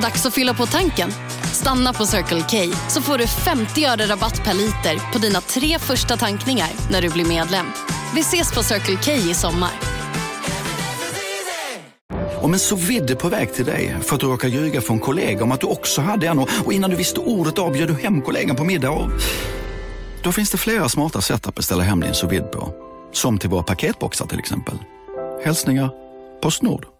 Dags att fylla på tanken. Stanna på Circle K så får du 50 öre rabatt per liter på dina tre första tankningar när du blir medlem. Vi ses på Circle K i sommar. Om en så vidde på väg till dig för att du råkar ljuga från kollega om att du också hade en och innan du visste ordet av du hem kollegan på middag och... Då finns det flera smarta sätt att beställa hem din sous på. Som till våra paketboxar till exempel. Hälsningar Postnord.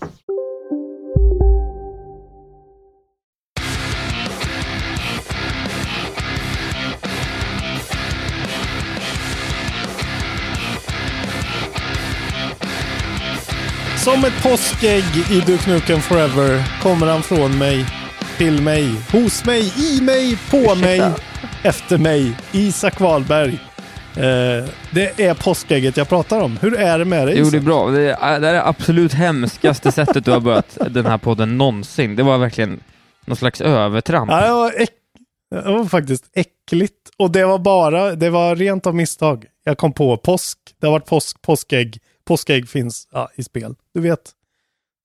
Som ett påskägg i Du Knuken Forever kommer han från mig, till mig, hos mig, i mig, på mig, efter mig. Isak Wahlberg. Eh, det är påskägget jag pratar om. Hur är det med dig Jo, det är bra. Det är det är det absolut hemskaste sättet du har börjat den här podden någonsin. Det var verkligen någon slags övertramp. Ja, det, var äck... det var faktiskt äckligt. Och det var bara, det var rent av misstag. Jag kom på påsk. Det har varit påsk, påskägg. Påskägg finns ja, i spel. Du vet.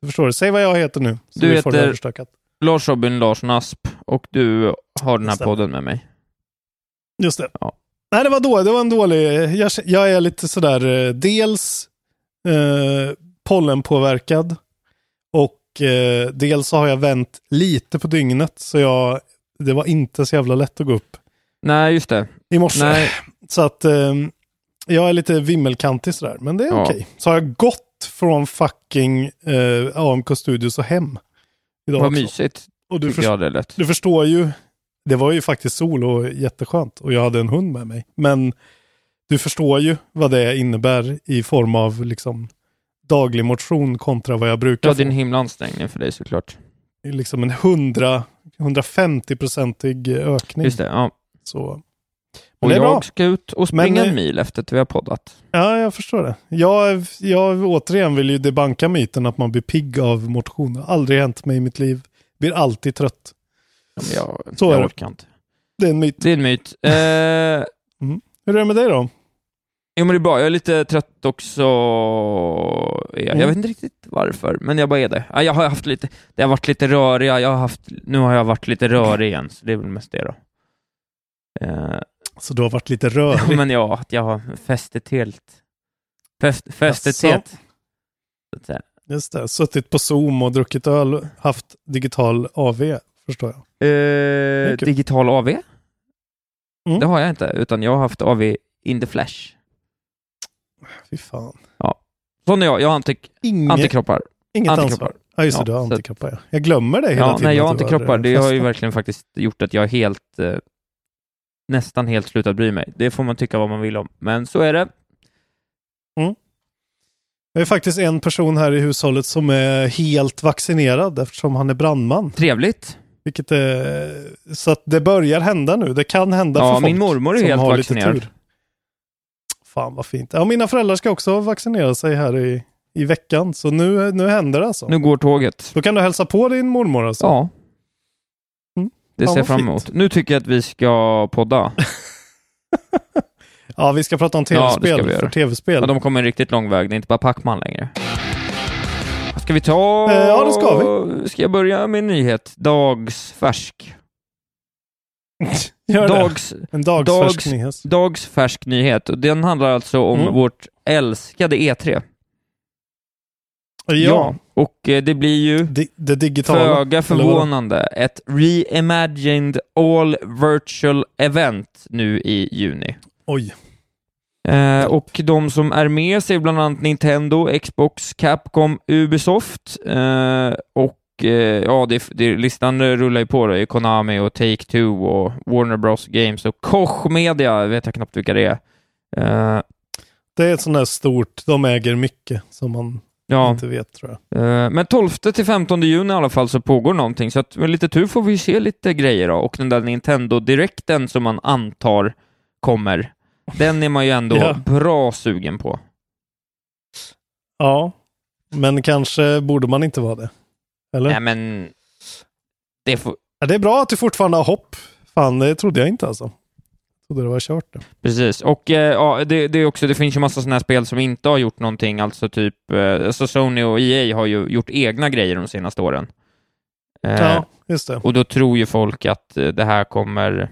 Du förstår. Säg vad jag heter nu. Så Du vi får det heter-. Lars Robin Larsson Asp och du har den här podden med mig. Just det. Ja. Nej, det var då. Det var en dålig... Jag, jag är lite sådär, eh, dels eh, pollenpåverkad och eh, dels har jag vänt lite på dygnet. Så jag, det var inte så jävla lätt att gå upp Nej, just det. i morse. Nej, Så att eh, jag är lite vimmelkantig sådär. Men det är Ja. okej. Så har jag gått från fucking eh, AMK Studios och hem. Idag vad också. mysigt. Och du, först- det lät. du förstår ju, det var ju faktiskt sol och jätteskönt och jag hade en hund med mig. Men du förstår ju vad det innebär i form av liksom daglig motion kontra vad jag brukar Ja, det är en himla ansträngning för dig såklart. Det är Liksom en 100, 150-procentig ökning. Just det, ja. Så. Och det är bra. jag ska ut och springa Men, eh, en mil efter att vi har poddat. Ja, jag förstår det. Jag, jag återigen vill ju debanka myten att man blir pigg av motion. Det aldrig hänt mig i mitt liv. Blir alltid trött. Jag, Så är jag det. orkar inte. Det är en myt. Det är en myt. Eh, Hur är det med dig då? jo, men det är bra. Jag är lite trött också. Jag, Mm. jag vet inte riktigt varför, men jag bara är det. Ja, Jag har haft lite, det har varit lite rörig. Jag har haft, nu har jag varit lite rörig igen, så det är väl mest det då. Eh, Så du har varit lite rörig. men ja, att jag har festet helt. Fest, festet Jaså? helt. Just det, suttit på Zoom och druckit öl, haft digital AV, förstår jag. Eh, digital AV? Mm. Det har jag inte, utan jag har haft AV in the flash. Fy fan. Sån är jag, jag har antik- Inget, antikroppar. inget antikroppar. ansvar. Ja, just det, Ja, du har antikroppar. Ja. Jag glömmer det hela Ja, tiden. nej, jag har antikroppar. Det har ju verkligen faktiskt gjort att jag är helt, eh, nästan helt slutat bry mig. Det får man tycka vad man vill om, men så är det. Det är faktiskt en person här i hushållet som är helt vaccinerad eftersom han är brandman. Trevligt. Vilket är, så att det börjar hända nu. Det kan hända Ja, för folk min mormor är helt vaccinerad. Fan vad fint. Ja, mina föräldrar ska också vaccinera sig här i, i veckan. Så nu, nu händer det alltså. Nu går tåget. Då kan du hälsa på din mormor alltså. Ja. Det ser jag fram emot. Nu tycker jag att vi ska podda. Ja, vi ska prata om Ja, det tv-spel. göra. för tv-spel. Ja, de kommer en riktigt lång väg. Det är inte bara Pacman längre. Ska vi ta... Eh, ja, det ska vi. Ska jag börja med en nyhet? Dagsfärsk. Gör det. Dags, En dagsfärsk dags- nyhet. dagsfärsk nyhet. Den handlar alltså om Mm. vårt älskade E3. Ja, Och eh, det blir ju Det, det digitala. föga förvånande ett reimagined all virtual event nu i juni. Oj. Eh, och de som är med sig bland annat Nintendo, Xbox, Capcom, Ubisoft eh, och eh, ja, det, det, listan rullar ju på. Det är Konami och Take-Two och Warner Bros Games och Koch Media, vet jag knappt vilka det är. Eh, Det är ett sånt där stort, de äger mycket som man Ja. inte vet tror jag. Eh, Men 12 till 15 juni i alla fall så pågår någonting, så att med lite tur får vi se lite grejer då. Och den där Nintendo Directen som man antar kommer, den är man ju ändå Ja. bra sugen på. Ja, men kanske borde man inte vara det. Eller? Nej men, det får, Ja, det är bra att du fortfarande har hopp. Fan, det trodde jag inte alltså. Trodde det var kört. Det. precis. Och eh, ja, det, det är också, det finns ju massa sådana här spel som inte har gjort någonting, alltså typ, eh, alltså Sony och EA har ju gjort egna grejer de senaste åren. Eh, Ja, just det. Och då tror ju folk att eh, det här kommer...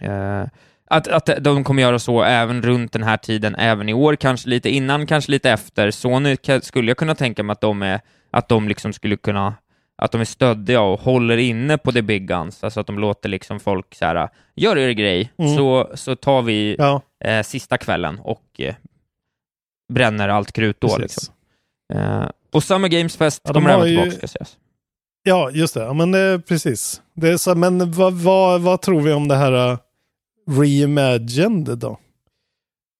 Eh, att, att de kommer göra så även runt den här tiden, även i år, kanske lite innan, kanske lite efter. Sony skulle jag kunna tänka mig att de är, att de liksom skulle kunna, att de är stöddiga och håller inne på the big guns, alltså att de låter liksom folk så här, gör er grej, Mm. så, så tar vi Ja, eh, sista kvällen och eh, bränner allt krut då liksom. Eh, och Summer Games Fest Ja, kommer även ju- tillbaka, ska sägas. Ja, just det. Ja, men eh, precis. Det är så, men vad, vad, vad tror vi om det här uh, reimagined då?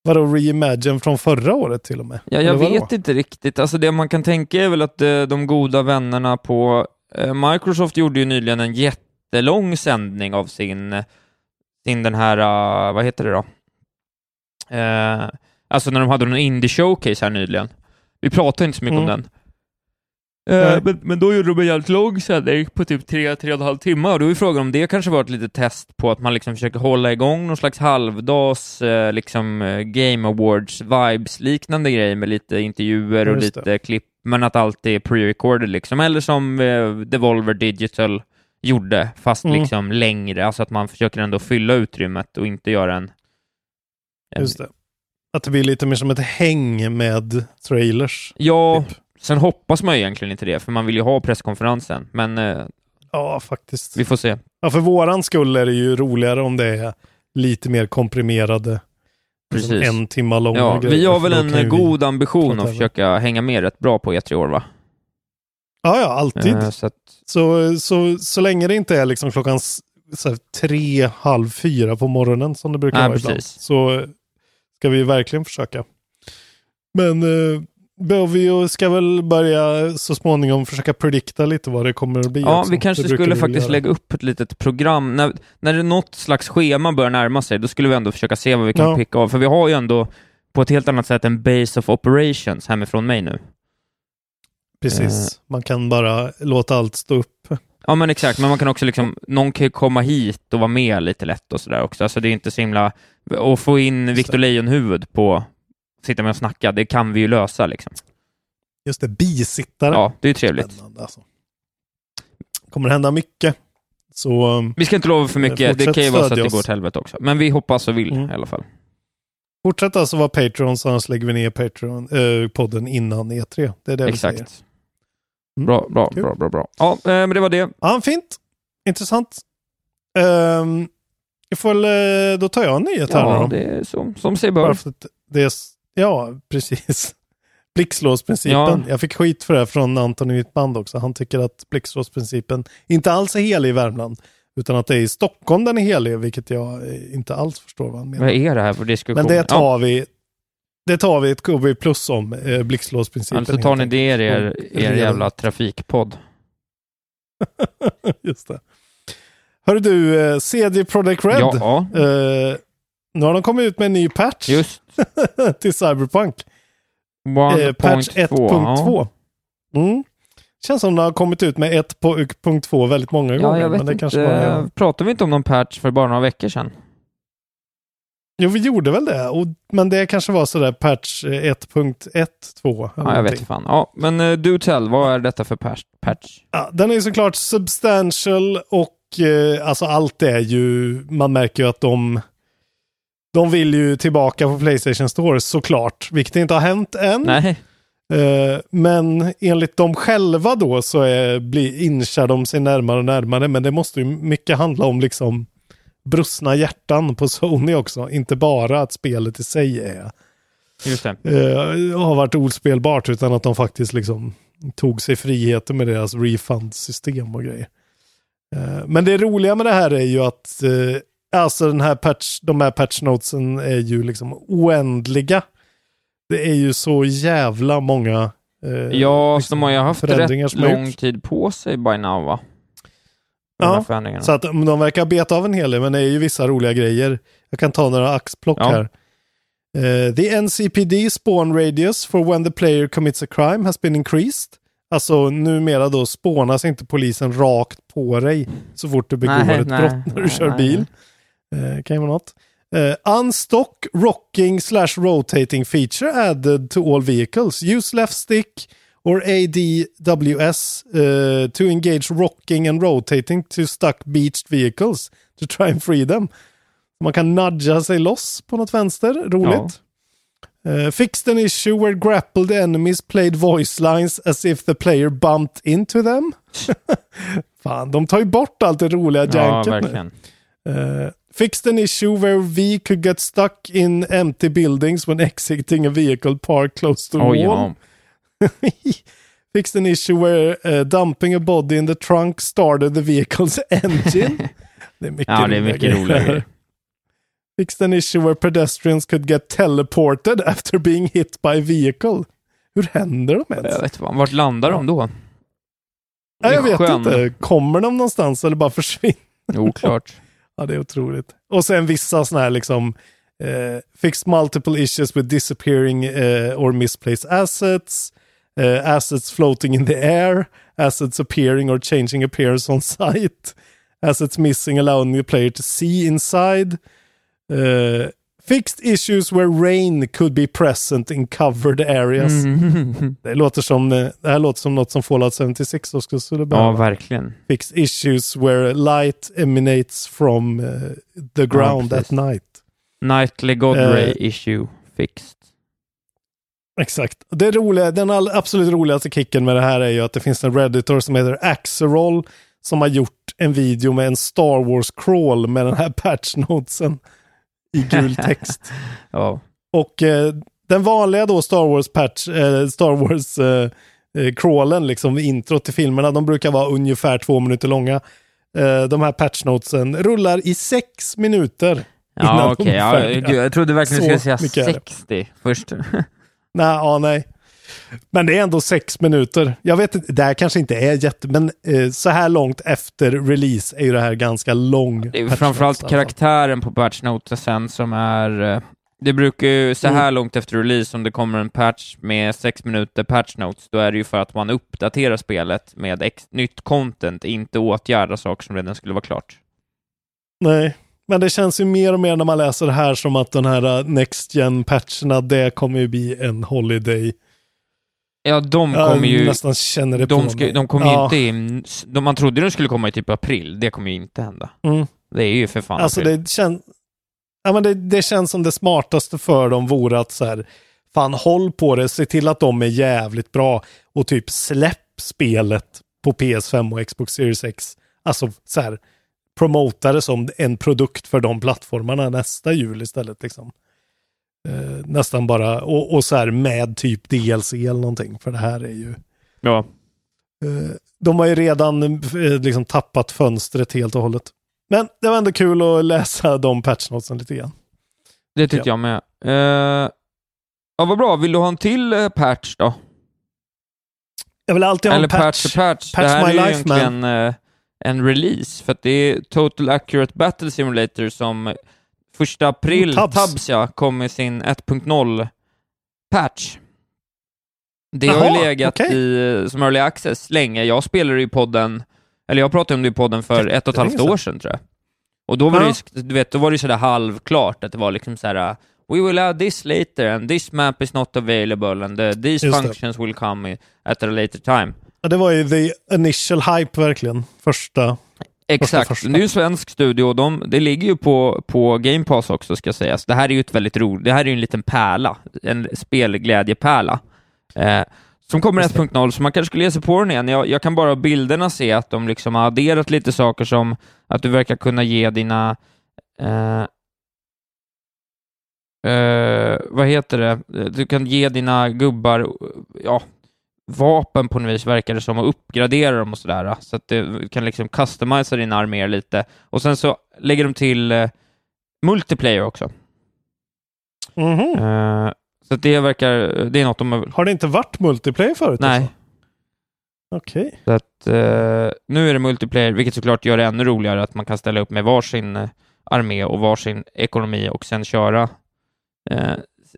Vadå reimagine från förra året till och med? Ja, jag vet inte riktigt. Alltså det man kan tänka är väl att eh, de goda vännerna på eh, Microsoft gjorde ju nyligen en jättelång sändning av sin, sin den här, eh, vad heter det då? Eh, alltså när de hade någon indie showcase här nyligen. Vi pratade inte så mycket om Mm. den. Eh, men, men då gjorde de en jävligt lång sändning på typ tre, tre och en halv timme och då är frågan om det kanske var ett litet test på att man liksom försöker hålla igång någon slags halvdags eh, liksom eh, Game Awards-vibes liknande grej med lite intervjuer och Just det. lite klipp, men att allt är pre-recorded liksom, eller som Devolver Digital gjorde, fast Mm. liksom längre, alltså att man försöker ändå fylla utrymmet och inte göra en... en Just det. Att det blir lite mer som ett häng med trailers. Ja, Typ. Sen hoppas man ju egentligen inte det, för man vill ju ha presskonferensen, men eh, Ja, faktiskt. vi får se. Ja, för våran skull är det ju roligare om det är lite mer komprimerade. liksom Precis. En timma långa Ja, grejer. vi har väl en god ambition att försöka hänga med rätt bra på E3 år, va? Ja, ja, alltid. Eh, så att, Så, så, så länge det inte är liksom klockan så här, tre, halv fyra på morgonen som det brukar Nej, vara ibland. precis. Så ska vi verkligen försöka. Men eh, ju- ska väl börja så småningom försöka predikta lite vad det kommer att bli. ja, också. vi kanske Det skulle faktiskt göra. lägga upp ett litet program. När, när det något slags schema börjar närma sig, då skulle vi ändå försöka se vad vi kan Ja. picka av. För vi har ju ändå på ett helt annat sätt en base of operations hemifrån mig nu. Precis, man kan bara låta allt stå upp. Ja men exakt, men man kan också liksom, någon kan ju komma hit och vara med lite lätt och sådär också. Alltså det är inte så himla, och få in Victor Lejonhuvud på, sitta med och snacka, det kan vi ju lösa liksom. Just det, bisittare. Ja, det är ju trevligt. Alltså. kommer hända mycket. Så um, Vi ska inte lova för mycket, det kan ju vara så att det går åt helvete också. Men vi hoppas och vill Mm. i alla fall. fortsätt alltså vara Patreon, så annars lägger vi ner Patreon-podden innan E3. Det är det vi säger. Exakt. Mm. Bra, bra, Kul. bra, bra, bra. Ja, eh, men det var det. Ja, fint. Intressant. Um, jag får eh, då tar jag en nyhet här Ja, nu då. det är så, som sig Bara bör. för att det är, ja, precis. Blixtlåsprincipen. Ja. Jag fick skit för det här från Anton i mitt band också. Han tycker att blixtlåsprincipen inte alls är helig i Värmland. Utan att det är i Stockholm den är helig, vilket jag eh, inte alls förstår vad han menar. Vad är det här för diskussion? Men det Ja, tar vi det tar vi ett KB plus om, eh, blixtlåsprincipen. alltså tar ni det i er, er reda jävla trafikpodd. Just det. Hörru du, eh, CD Projekt Red. Ja, Eh, nu har de kommit ut med en ny patch just. till Cyberpunk. Eh, patch 1.2. 1.2. Mm. Känns som de har kommit ut med 1.2 väldigt många Ja, gånger. jag vet men det inte. kanske bara. Pratade vi inte om någon patch för bara några veckor sedan? Jo, vi gjorde väl det. Och, men det kanske var sådär patch eh, 1.1.2. eller Ja, jag vet fan. Ja, men uh, du tell, vad är detta för patch? patch? Ja, den är ju såklart substantial och eh, alltså allt är ju, man märker ju att de de vill ju tillbaka på Playstation Store såklart, vilket inte har hänt än. Nej, Eh, men enligt dem själva då så är, blir, inchar de sig närmare och närmare. Men det måste ju mycket handla om liksom brustna hjärtan på Sony också. Inte bara att spelet i sig är, just det. eh, har varit ospelbart utan att de faktiskt liksom tog sig friheter med deras refund-system och grejer. Eh, men det roliga med det här är ju att alltså den här patch, de här patch notesen är ju liksom oändliga. Det är ju så jävla många eh, Ja, liksom, de har ju haft förändringar rätt lång tid på sig by now va? De Ja. Så att de verkar beta av en hel del, men det är ju vissa roliga grejer. Jag kan ta några axplock Ja. här. Eh, the NCPD spawn radius for when the player commits a crime has been increased. Alltså numera då spånas inte polisen rakt på dig så fort du begår Nej, ett nej, brott när du nej, kör nej, bil. Eh, kan ju vara något. Eh, unstock rocking slash rotating feature added to all vehicles. Use left stick or ADWS eh, to engage rocking and rotating to stuck beached vehicles to try and free them. Man kan nudga sig loss på något vänster. Roligt. Eh, fixed an issue where grappled enemies played voice lines as if the player bumped into them. Fan, de tar ju bort allt det roliga Ja, janket nu. verkligen. Uh, fixed an issue where V could get stuck in empty buildings when exiting a vehicle parked close to Oj, wall. ja. fixed an issue where uh, dumping a body in the trunk started the vehicle's engine. det är mycket ja, det är mycket roliga grejer. Fixed an issue where pedestrians could get teleported after being hit by a vehicle. Hur händer de ens? Jag vet inte, vart landar de då? Nej, jag vet sjön? inte. Kommer de någonstans eller bara försvinner? Oklart. Ja, det är otroligt. Och sen vissa sådana här liksom eh, fixed multiple issues with disappearing eh, or misplaced assets, eh, assets floating in the air, assets appearing or changing appearance on site, assets missing allowing the player to see inside, eh, fixed issues where rain could be present in covered areas. Mm. Det låter som, eh, det här låter som något som Fallout 76 också skulle Ja, behöva. verkligen. fixed issues where light emanates from uh, the ground precis. at night. Nightly God Ray Eh. issue fixed. Exakt. Det roliga, den all, absolut roligaste kicken med det här är ju att det finns en redditor som heter Axerol som har gjort en video med en Star Wars crawl med den här patchnotesen i gul text. Ja. Och eh, den vanliga då Star Wars patch, eh, Star Wars eh, eh, crawlen, liksom intro till filmerna, de brukar vara ungefär två minuter långa. Eh, de här patchnotesen rullar i sex minuter. Ja, okej. är Ja, jag trodde verkligen du skulle säga mycket är det. 60 först. Nej, ja, nej. Men det är ändå sex minuter. Jag vet inte, det här kanske inte är jätte... Men eh, så här långt efter release är ju det här ganska lång. Det är patch framförallt notes, alltså. karaktären på patchnotesen som är... eh, Det brukar ju, så här Mm. långt efter release, om det kommer en patch med sex minuter patchnotes, då är det ju för att man uppdaterar spelet med ex- nytt content, inte åtgärda saker som redan skulle vara klart. Nej, men det känns ju mer och mer när man läser det här som att den här uh, Next gen patcherna det kommer ju bli en holiday. Ja, de kommer ju... nästan känner det på De, ska, mig. de kommer Ja, inte in, de, Man trodde de skulle komma i typ april, det kommer ju inte hända. Mm. Det är ju för fan Alltså april. det känns... Ja, men det, det känns som det smartaste för dem vore att så här, fan håll på det, se till att de är jävligt bra och typ släpp spelet på PS5 och Xbox Series X. Alltså så här, promota det som en produkt för de plattformarna nästa jul istället liksom. Eh, nästan bara, och, och så här med typ DLC eller någonting, för det här är ju... Ja. Eh, De har ju redan eh, liksom tappat fönstret helt och hållet. Men det var ändå kul att läsa de patchnotesen lite grann. Det tyckte jag med. Eh, ja, vad bra. Vill du ha en till eh, patch då? Jag vill alltid ha Eller en patch. patch, patch. Patch det här my är life, egentligen eh, en release, för att det är Total Accurate Battle Simulator som första april, Mm, Tabs. Tabs ja, kom med sin 1.0 patch. Det har Jaha, ju legat okej. i, som early access länge. Jag spelade i podden, eller jag pratade om det i podden för ett och ett halvt år sedan tror jag. Och då var Ja. det du vet, då var det sådär halvklart att det var liksom såhär We will add this later and this map is not available and uh, these Just det. functions will come at a later time. Ja, det var ju the initial hype verkligen. Första. Exakt, det är ju en svensk studio de, det ligger ju på, på Game Pass också ska sägas. Det här är ju ett väldigt roligt, det här är ju en liten pärla, en spelglädjepärla. Eh, som kommer Just det. 1.0, så man kanske skulle ge sig på den igen. Jag, jag kan bara av bilderna se att de liksom har adderat lite saker som att du verkar kunna ge dina eh, eh, vad heter det? Du kan ge dina gubbar, ja, vapen på något vis verkar det som och uppgradera dem och sådär. Så att du kan liksom customisa dina arméer lite. Och sen så lägger de till eh, multiplayer också. Mhm. Eh, Så att det verkar, det är något de har... Har det inte varit multiplayer förut? Nej. alltså? Okej. Så att eh, nu är det multiplayer, vilket såklart gör det ännu roligare att man kan ställa upp med varsin eh, armé och varsin ekonomi och sen köra, eh,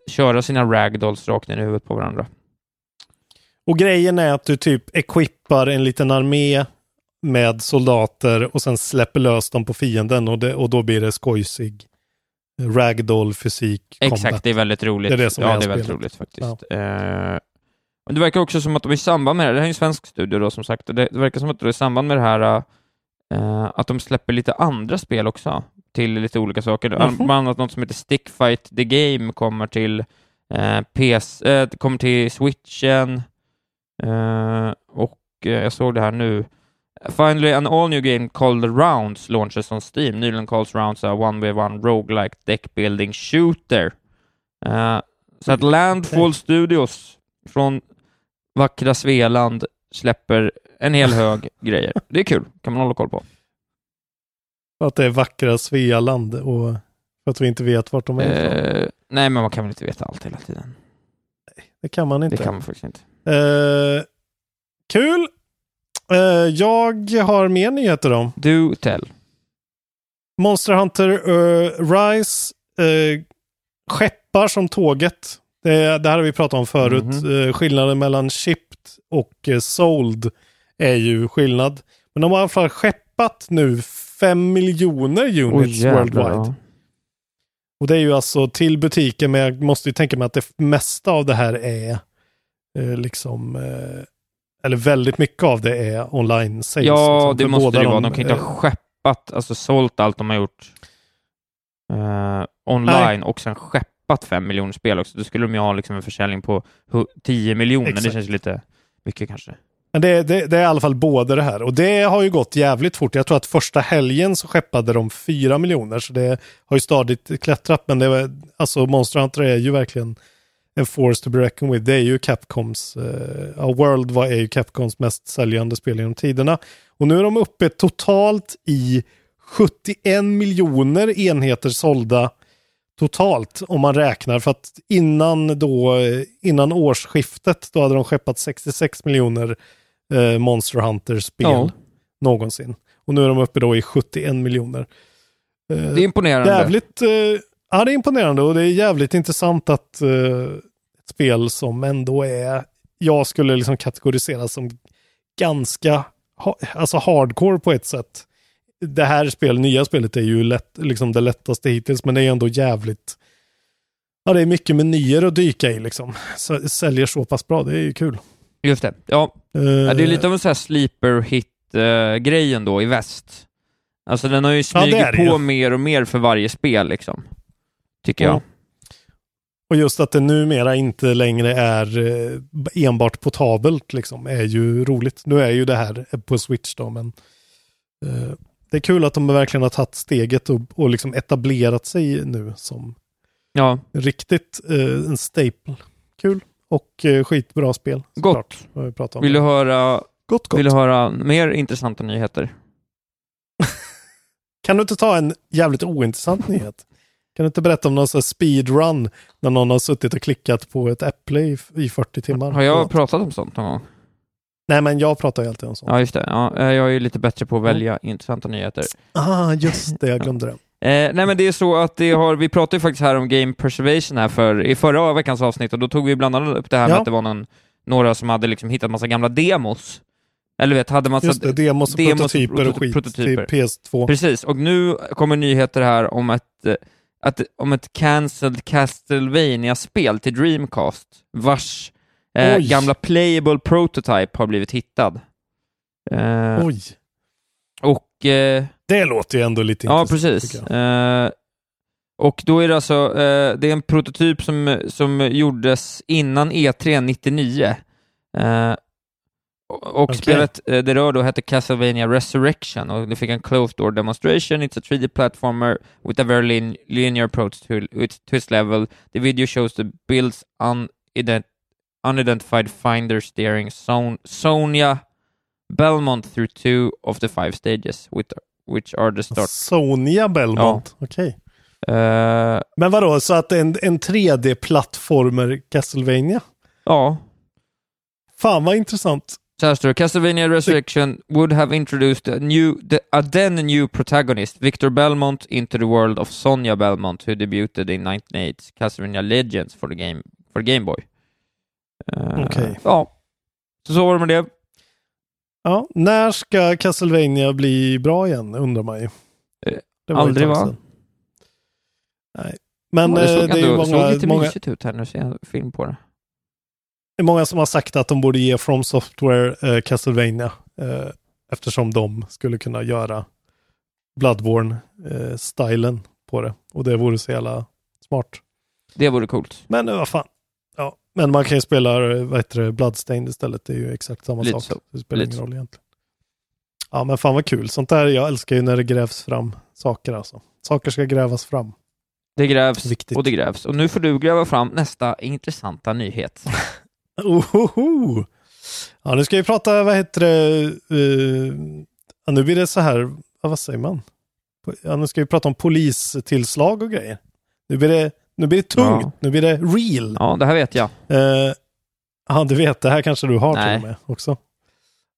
köra sina ragdolls rakt in i huvudet på varandra. Och grejen är att du typ equippar en liten armé med soldater och sen släpper lös dem på fienden och, det, och då blir det skojsig ragdoll fysik Exakt, combat. det är väldigt roligt. Det är det som ja, är det är väldigt spelet. roligt faktiskt. Eh, men det verkar också som att de i samband med det här, det här är en svensk studio då som sagt, och det, det verkar som att de i samband med det här eh, att de släpper lite andra spel också till lite olika saker. Mhm. Bland annat något som heter Stickfight the Game kommer till eh, PS, eh, kommer till Switchen eh, och eh, jag såg det här nu. Finally, an all new game called Rounds launches on Steam. Nyligen calls Rounds a one v one roguelike deck building shooter. Eh, så att Landfall Studios från vackra Svealand släpper en hel hög grejer. Det är kul, kan man hålla koll på. Att det är vackra Svealand och att vi inte vet vart de är ifrån. Eh, nej, men man kan väl inte veta allt hela tiden. Det kan man inte. Det kan man faktiskt inte. Eh, kul! Eh, jag har mer nyheter då. Do tell. Monster Hunter eh, Rise eh, skeppar som tåget. Det, det här har vi pratat om förut. Mhm. Eh, skillnaden mellan shipped och eh, sold är ju skillnad. Men de har i alla fall skeppat nu 5 miljoner units jävlar, worldwide. Och det är ju alltså till butiken, men jag måste ju tänka mig att det mesta av det här är eh, liksom, eh, eller väldigt mycket av det är online sales. Ja, liksom. det För måste det vara. de, kan inte eh, ha skeppat, alltså sålt allt de har gjort eh, online och sen skeppat fem miljoner spel också. Då skulle de ju ha liksom en försäljning på hu- 10 miljoner. Det Exakt. känns lite mycket kanske. Men det, det, det är i alla fall både det här. Och det har ju gått jävligt fort. Jag tror att första helgen så skeppade de 4 miljoner. Så det har ju stadigt klättrat. Men det var, alltså Monster Hunter är ju verkligen en force to be reckoned with. Det är ju Capcoms, ja, World var, är ju Capcoms mest säljande spel genom tiderna. Och nu är de uppe totalt i 71 miljoner enheter sålda totalt om man räknar. För att innan, då, eh, innan årsskiftet då hade de skeppat 66 miljoner eh, Monster Hunter-spel Ja. någonsin. Och nu är de uppe då i 71 miljoner. Eh, Det är imponerande. jävligt, eh, ja det är imponerande och det är jävligt intressant att eh, ett spel som ändå är, jag skulle liksom kategorisera som ganska, ha, alltså hardcore på ett sätt. Det här spel, nya spelet är ju lätt, liksom det lättaste hittills, men det är ändå jävligt, ja det är mycket menyer att dyka i liksom. Så, säljer så pass bra, det är ju kul. Just det. Ja, Eh, ja, det är lite av en sån här sleeper hit-grejen då i väst. Alltså den har ju Ja, smugit det på ju. mer och mer för varje spel liksom. Tycker jag. Ja. Och just att det numera inte längre är eh, enbart portabelt liksom, är ju roligt. Nu är ju det här på Switch då, men eh, det är kul att de verkligen har tagit steget och, och liksom etablerat sig nu som Ja, riktigt eh, en staple. Kul och eh, skitbra spel. gott. Vad vi. Vill du höra, Gott, gott. vill du höra mer intressanta nyheter? Kan du inte ta en jävligt ointressant nyhet? Kan du inte berätta om någon sån speedrun när någon har suttit och klickat på ett äpple i, i 40 timmar? Har jag pratat om sånt någon gång? Nej, men jag pratar ju alltid om sånt. Ja, just det. Ja, eh, jag är ju lite bättre på att välja intressanta nyheter. Ah, just det, jag glömde det. Eh, nej men det är så att det har, vi pratade ju faktiskt här om Game Preservation här för, i förra veckans avsnitt och då tog vi bland annat upp det här med Ja. att det var någon, några som hade liksom hittat massa gamla demos. Eller vet, hade massa... Just det, demos demos prototyper och skit prototyper. till PS2. Precis, och nu kommer nyheter här om ett, eh, att, om ett cancelled Castlevania-spel till Dreamcast, vars eh, gamla playable prototype har blivit hittad. Eh, Oj, och eh, det låter ju ändå lite Ja, intressant, precis. tycker jag. Eh, och då är det alltså, eh, det är en prototyp som, som gjordes innan E E3 99. Och Okej. spelet eh, det rör då hette Castlevania Resurrection och det fick en closed door demonstration. It's a 3D platformer with a very lin- linear approach to, its- to its level. The video shows the build's unident- unidentified finder steering Son- Sonia Belmont through two of the five stages, with, which are the start Sonia Belmont, okej. Eh, Men vadå, så att en, en 3D-plattformer Castlevania? ja, Fan vad intressant. Så här står det. Castlevania Resurrection would have introduced a, new, the, a then new protagonist, Victor Belmont, into the world of Sonja Belmont, who debuted in 1998's Castlevania Legends for the Game, for the Game Boy. Eh, Okej. Ja, så så var det med det. Ja, när ska Castlevania bli bra igen, undrar man ju. Eh, Det aldrig, va? Nej. Men det eh, såg, det är ju ändå, såg många, lite många, mysigt ut här när jag ser film på det. Det är många som har sagt att de borde ge From Software eh, Castlevania eh, eftersom de skulle kunna göra Bloodborne-stilen på det. Och det vore så jävla smart. Det vore coolt. Men eh, vad fan. Ja, men man kan ju spela eh, vad heter det, Bloodstained istället. Det är ju exakt samma Lite sak. så. Det spelar Lite ingen roll egentligen. Ja, men fan vad kul. Sånt där, jag älskar ju när det grävs fram saker alltså. Saker ska grävas fram. Det grävs Viktigt. och det grävs. Och nu får du gräva fram nästa intressanta nyhet. Ohoho. Ja, nu ska vi prata, vad heter det, eh, ja, nu blir det så här, ja, vad säger man? Ja, nu ska vi prata om polistillslag och grejer. Nu blir det, nu blir det tungt, Ja. nu blir det real. Ja, det här vet jag. Eh, ja, du vet, det här kanske du har Nej. till och med också.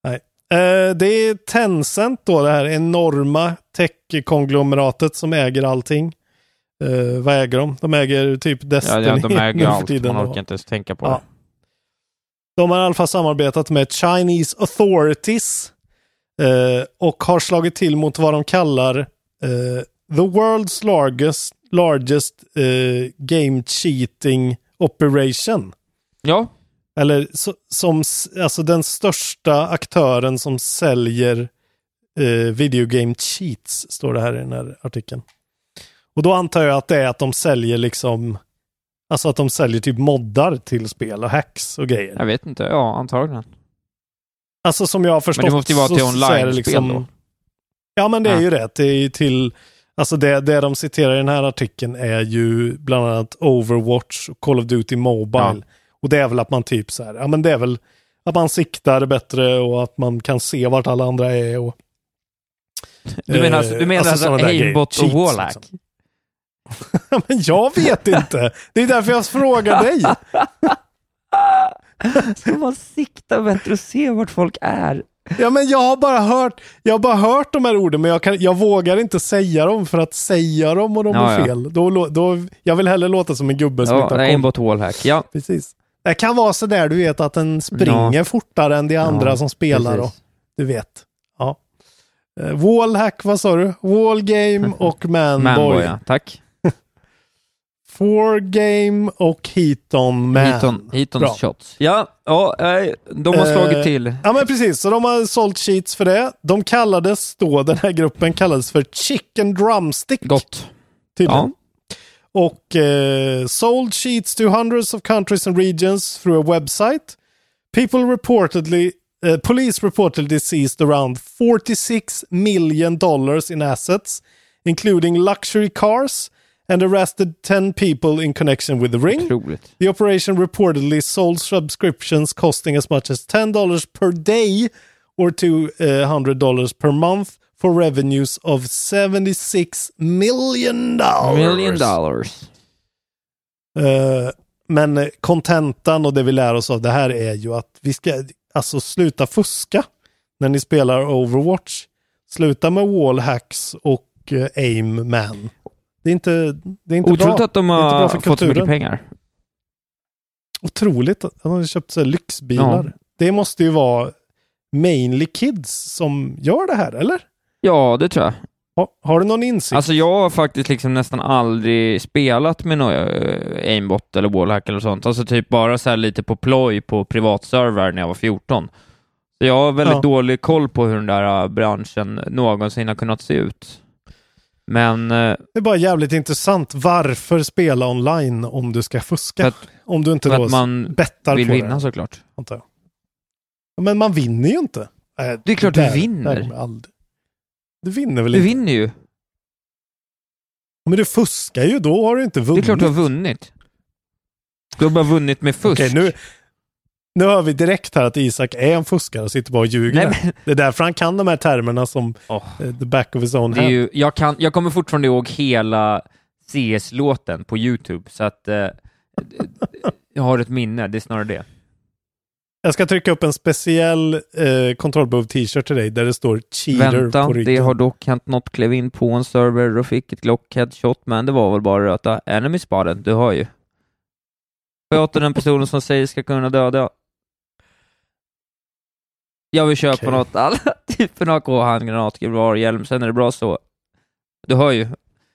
Nej. Eh, det är Tencent då, det här enorma tech-konglomeratet som äger allting. Eh, vad äger de? De äger typ Ja, Destiny ja, de äger allt. Man orkar inte ens tänka på Ja. det. De har i alla fall samarbetat med Chinese Authorities eh, och har slagit till mot vad de kallar eh, the world's largest, largest eh, game cheating operation. Ja, Eller som, alltså den största aktören som säljer eh, video game cheats, står det här i den här artikeln. Och då antar jag att det är att de säljer liksom, alltså att de säljer typ moddar till spel och hacks och grejer. jag vet inte. Ja, antagligen. Alltså som jag har förstått Men det måste ju vara till online-spel då. Ja men det är Ja. ju det. Det är ju till, alltså det, det de citerar i den här artikeln är ju bland annat Overwatch och Call of Duty Mobile. Ja. Och det är väl att man typ så här, ja men det är väl att man siktar bättre och att man kan se vart alla andra är och Du menar, Eh, alltså, du menar alltså alltså grejer. aimbot och wallhack? liksom. Ja, men jag vet inte. Det är därför jag frågar dig. Ska man sikta bättre och se vart folk är? Ja, men jag har bara hört, jag har bara hört de här orden, men jag, kan, jag vågar inte säga dem för att säga dem och de Ja, är ja. fel. Då, lå- då, jag vill hellre låta som en gubbe som Ja, inte har koll. aimbot wallhack. Ja, Precis. Det kan vara så där du vet att den springer fortare än de andra Ja, som spelar. Och, du vet. Ja. Eh, Wallhack, vad sa du? Wallgame och Manboy. Manboy, ja. Tack. Four game och Heaton Man. Heaton, shots. Ja, ja eh, de har Eh, slagit till. Ja men precis, så de har sålt sheets för det. De kallades då, den här gruppen kallades för Chicken Drumstick. Gott. Tydligen. Och eh, sold sheets to hundreds of countries and regions through a website. People reportedly, eh, police reportedly seized around 46 million dollars in assets, including luxury cars, and arrested 10 people in connection with the ring. Otroligt. The operation reportedly sold subscriptions costing as much as $10 per day or $200 per month for revenues of 76 million dollars. Million dollars. Eh, men kontentan och det vi lär oss av det här är ju att vi ska alltså sluta fuska när ni spelar Overwatch. Sluta med wallhacks och eh, aim man. Det är inte, det är inte Otroligt bra. att de har fått så mycket kulturen. pengar. Otroligt att han har köpt så lyxbilar. Ja. Det måste ju vara mainly kids som gör det här, eller? Ja, det tror jag. Har, har du någon insikt? Alltså jag har faktiskt liksom nästan aldrig spelat med någon eh, aimbot eller wallhack eller sånt. Alltså typ bara så lite på ploj på privatserver när jag var 14. Så jag har väldigt Ja. dålig koll på hur den där eh, branschen någonsin har kunnat se ut. Men eh, det är bara jävligt intressant. Varför spela online om du ska fuska? Att- om du inte då man bettar vill på vinna det, såklart. antar jag. Men man vinner ju inte. Äh, Det är klart du där- vinner. jag aldrig- Du vinner väl Du inte? vinner ju. Men du fuskar ju, då har du inte Det är vunnit. klart du har vunnit. Du har bara vunnit med fusk. Okej, nu, nu hör vi direkt här att Isak är en fuskare och sitter bara och ljuger. Nej, här. Det är därför han kan de här termerna som eh, the back of his own hand. ju, jag, kan, jag kommer fortfarande ihåg hela CS-låten på YouTube, så att eh, jag har ett minne, det är snarare det. Jag ska trycka upp en speciell eh, kontrollbehov t-shirt till dig där det står cheater Vänta, på ryggen. det har dock hänt något, klev in på en server och fick ett Glock headshot, men det var väl bara röta. Enemy spotted, du hör ju. Sköter den personen som säger ska kunna döda. Jag vill köpa Okej. något, alla typer av AK, handgranat, gevär, hjälm, sen är det bra så. Du hör ju.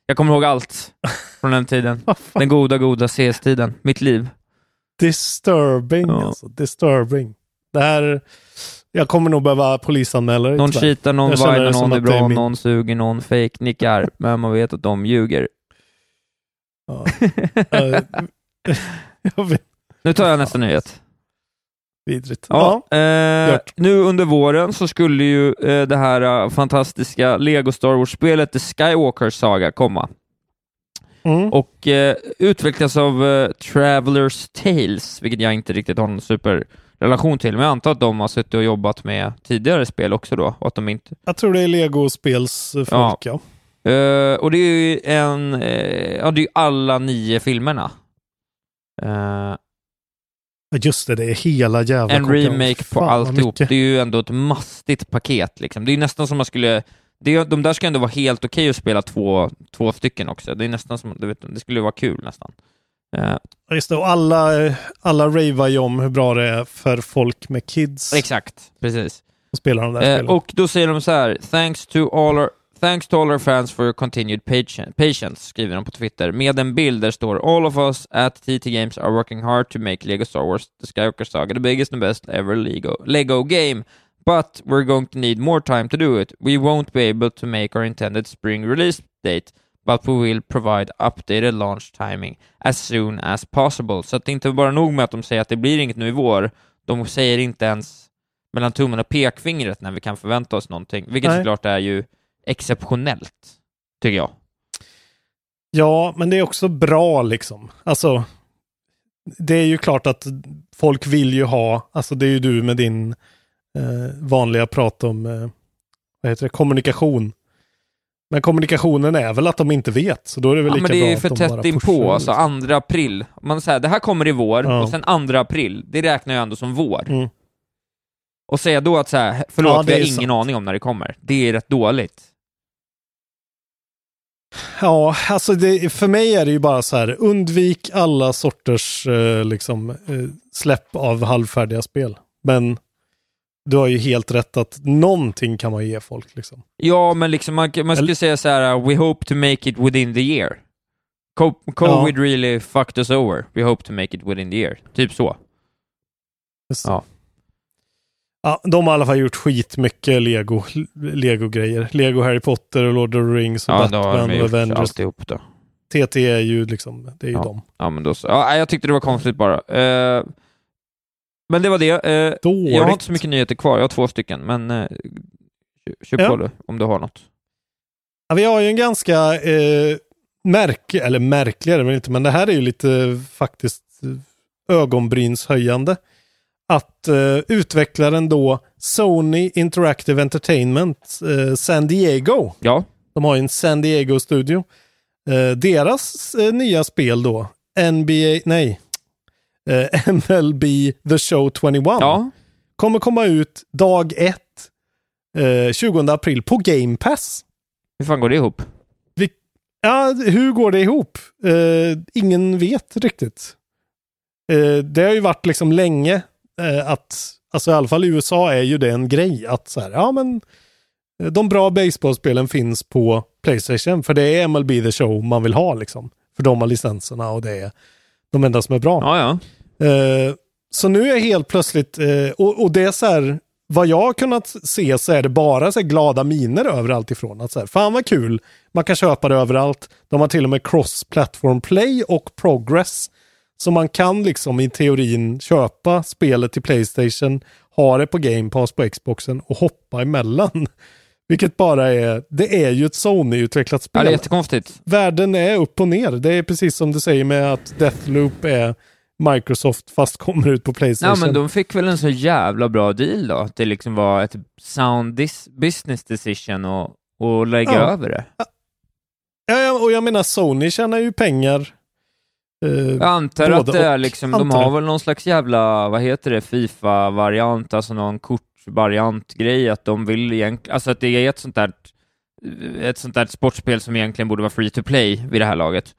Jag kommer ihåg allt från den tiden. Den goda, goda CS-tiden. Mitt liv. Disturbing Ja. alltså. Disturbing. Det här... Jag kommer nog behöva polisanmäla dig Någon cheatar, någon vinar, som någon är det är bra, min- någon suger, någon fake nickar, men man vet att de ljuger. Ja. Nu tar jag nästa nyhet. Vidrigt. Ja, Ja. eh, nu under våren så skulle ju eh, det här eh, fantastiska Lego Star Wars-spelet The Skywalker Saga komma Mm. och eh, utvecklas av eh, Travelers Tales, vilket jag inte riktigt har någon superrelation till, men jag antar att de har suttit och jobbat med tidigare spel också då, och att de inte... Jag tror det är Lego-spels eh, Ja. ja. Eh, och det är ju en... eh, ja, det är ju alla nio filmerna. Just det, det är hela jävla en remake på Fan, alltihop. Det är ju ändå ett mastigt paket liksom. Det är nästan som man skulle... Det är, de där ska ändå vara helt okej att spela två, två stycken också. Det är nästan som... Du vet, det skulle vara kul nästan. Ja, Just det, och alla, alla ravar ju om hur bra det är för folk med kids exakt, precis. att spela de där spelen. och då säger de så här, thanks to all our, thanks to all our fans for your continued patience, skriver de på Twitter, med en bild där står All of us at TT Games are working hard to make Lego Star Wars The Skywalker Saga the biggest and best ever Lego, Lego game. But we're going to need more time to do it. We won't be able to make our intended spring release date, but we will provide updated launch timing as soon as possible. Så att det är inte bara nog med att de säger att det blir inget nu i vår, de säger inte ens mellan tummen och pekfingret när vi kan förvänta oss någonting, vilket Nej. såklart är ju exceptionellt, tycker jag. Ja, men det är också bra liksom. Alltså, det är ju klart att folk vill ju ha, alltså det är ju du med din eh, vanliga prat om, eh, vad heter det, kommunikation. Men kommunikationen är väl att de inte vet, så då är det väl Ja, lika men det är bra ju att för de tätt bara inpå, alltså. 2 april. Man säger det här kommer i vår, Ja. och sen 2 april, det räknar jag ändå som vår. Mm. Och säga då att så här, förlåt, Ja, vi har ingen sant. aning om när det kommer. Det är rätt dåligt. Ja, alltså det, för mig är det ju bara så här, undvik alla sorters eh, liksom, eh, släpp av halvfärdiga spel. Men du har ju helt rätt att någonting kan man ge folk liksom. Ja, men liksom man, man skulle Eller- säga så här: we hope to make it within the year. Co- Covid really fucked us over. We hope to make it within the year. Typ så. Just Ja. Ja, de har i alla fall gjort skitmycket Lego, Lego-grejer. Lego Harry Potter och Lord of the Rings och Ja, Batman och Avengers. alltihop då. TT är ju liksom, det är ju Ja. dem. Ja, men då så. Ja, jag tyckte det var konstigt bara. Eh, men det var det. Eh, Dåligt. jag har inte så mycket nyheter kvar, jag har två stycken, men eh, kör Ja. på det om du har något. Ja, vi har ju en ganska eh, märk, eller märkligare men inte, men det här är ju lite eh, faktiskt eh, ögonbrynshöjande. Att eh, utvecklaren då Sony Interactive Entertainment eh, San Diego, Ja, de har ju en San Diego-studio. Eh, deras eh, nya spel då, NBA, nej, eh, MLB The Show 21 ja. kommer komma ut dag ett, eh, 20 april på Game Pass. hur fan går det ihop? Ja, hur går det ihop? Eh, ingen vet riktigt. Eh, det har ju varit liksom länge eh, att, alltså i alla fall i USA är ju det en grej att så här, ja men eh, de bra baseballspelen finns på Playstation för det är MLB The Show man vill ha liksom. För de har licenserna och det är de enda som är bra. Ja, ja. Eh, så nu är helt plötsligt, eh, och, och det är så här, vad jag har kunnat se så är det bara så glada miner överallt ifrån. Att så här, fan vad kul, man kan köpa det överallt. De har till och med cross-platform play och progress. Så man kan liksom i teorin köpa spelet till Playstation, ha det på Game Pass på Xboxen och hoppa emellan. Vilket bara är, det är ju ett Sony-utvecklat ja spel. det är jättekonstigt. Världen är upp och ner. Det är precis som du säger med att Deathloop är Microsoft fast kommer ut på Playstation. Ja, men de fick väl en så jävla bra deal då, att det liksom var ett sound business decision och, och lägga Ja. över det. Ja, ja, och jag menar Sony tjänar ju pengar. Eh, Jag antar att det är liksom, de har väl någon slags jävla, vad heter det, Fifa-variant, alltså någon kortvariant-grej, att de vill egentligen, alltså att det är ett sånt där ett sånt där sportspel som egentligen borde vara free to play vid det här laget.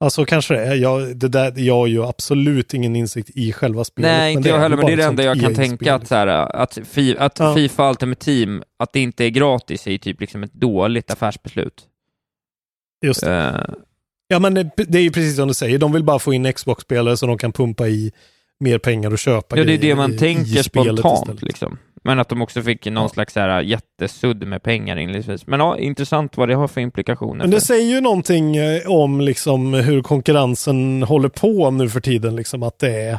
Alltså kanske det är. Jag, det där, jag har ju absolut ingen insikt i själva spelet. Nej, inte jag heller, men det är det enda jag kan EA-spel. tänka att, så här, att, fi, att Ja. Fifa Ultimate Team, att det inte är gratis är ju typ liksom ett dåligt affärsbeslut. Just det. Eh, Ja, men det, är ju precis som du säger. De vill bara få in Xbox-spelare så de kan pumpa i mer pengar och köpa ja, det är det man i- i tänker spelet spontant liksom. Men att de också fick någon Ja. slags här, jättesudd med pengar inledningsvis. Men ja, intressant vad det har för implikationer. Men det för- säger ju någonting eh, om liksom hur konkurrensen håller på nu för tiden. Liksom att det är,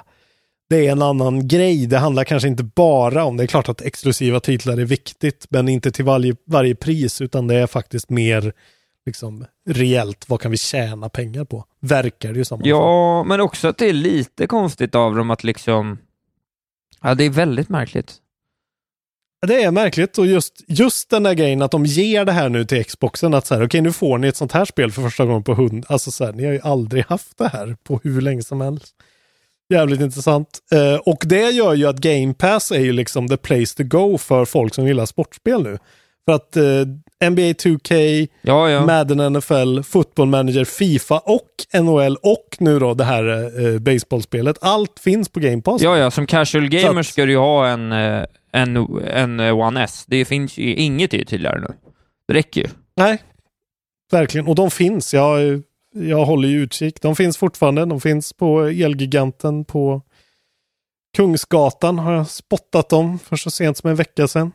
det är en annan grej. Det handlar kanske inte bara om, det är klart att exklusiva titlar är viktigt, men inte till varje, varje pris, utan det är faktiskt mer liksom reellt. Vad kan vi tjäna pengar på? Verkar det ju som. fall. Ja, men också att det är lite konstigt av dem att liksom... Ja, det är väldigt märkligt. Det är märkligt och just, just den där grejen att de ger det här nu till Xboxen att så här, okej nu får ni ett sånt här spel för första gången på hund. Alltså så här, ni har ju aldrig haft det här på hur länge som helst. Jävligt intressant. Eh, och det gör ju att Game Pass är ju liksom the place to go för folk som gillar sportspel nu. För att eh, NBA 2K, Ja, ja. Madden NFL, Football Manager, Fifa och NHL och nu då det här eh, baseballspelet. Allt finns på Game Pass. Ja, ja, som casual gamer att- ska du ju ha en, eh, en, en eh, One S. Det finns ju, inget tydligare nu. Det räcker ju. Nej, verkligen. Och de finns. Jag, jag håller ju utkik. De finns fortfarande. De finns på Elgiganten på Kungsgatan har jag spottat dem för så sent som en vecka sedan.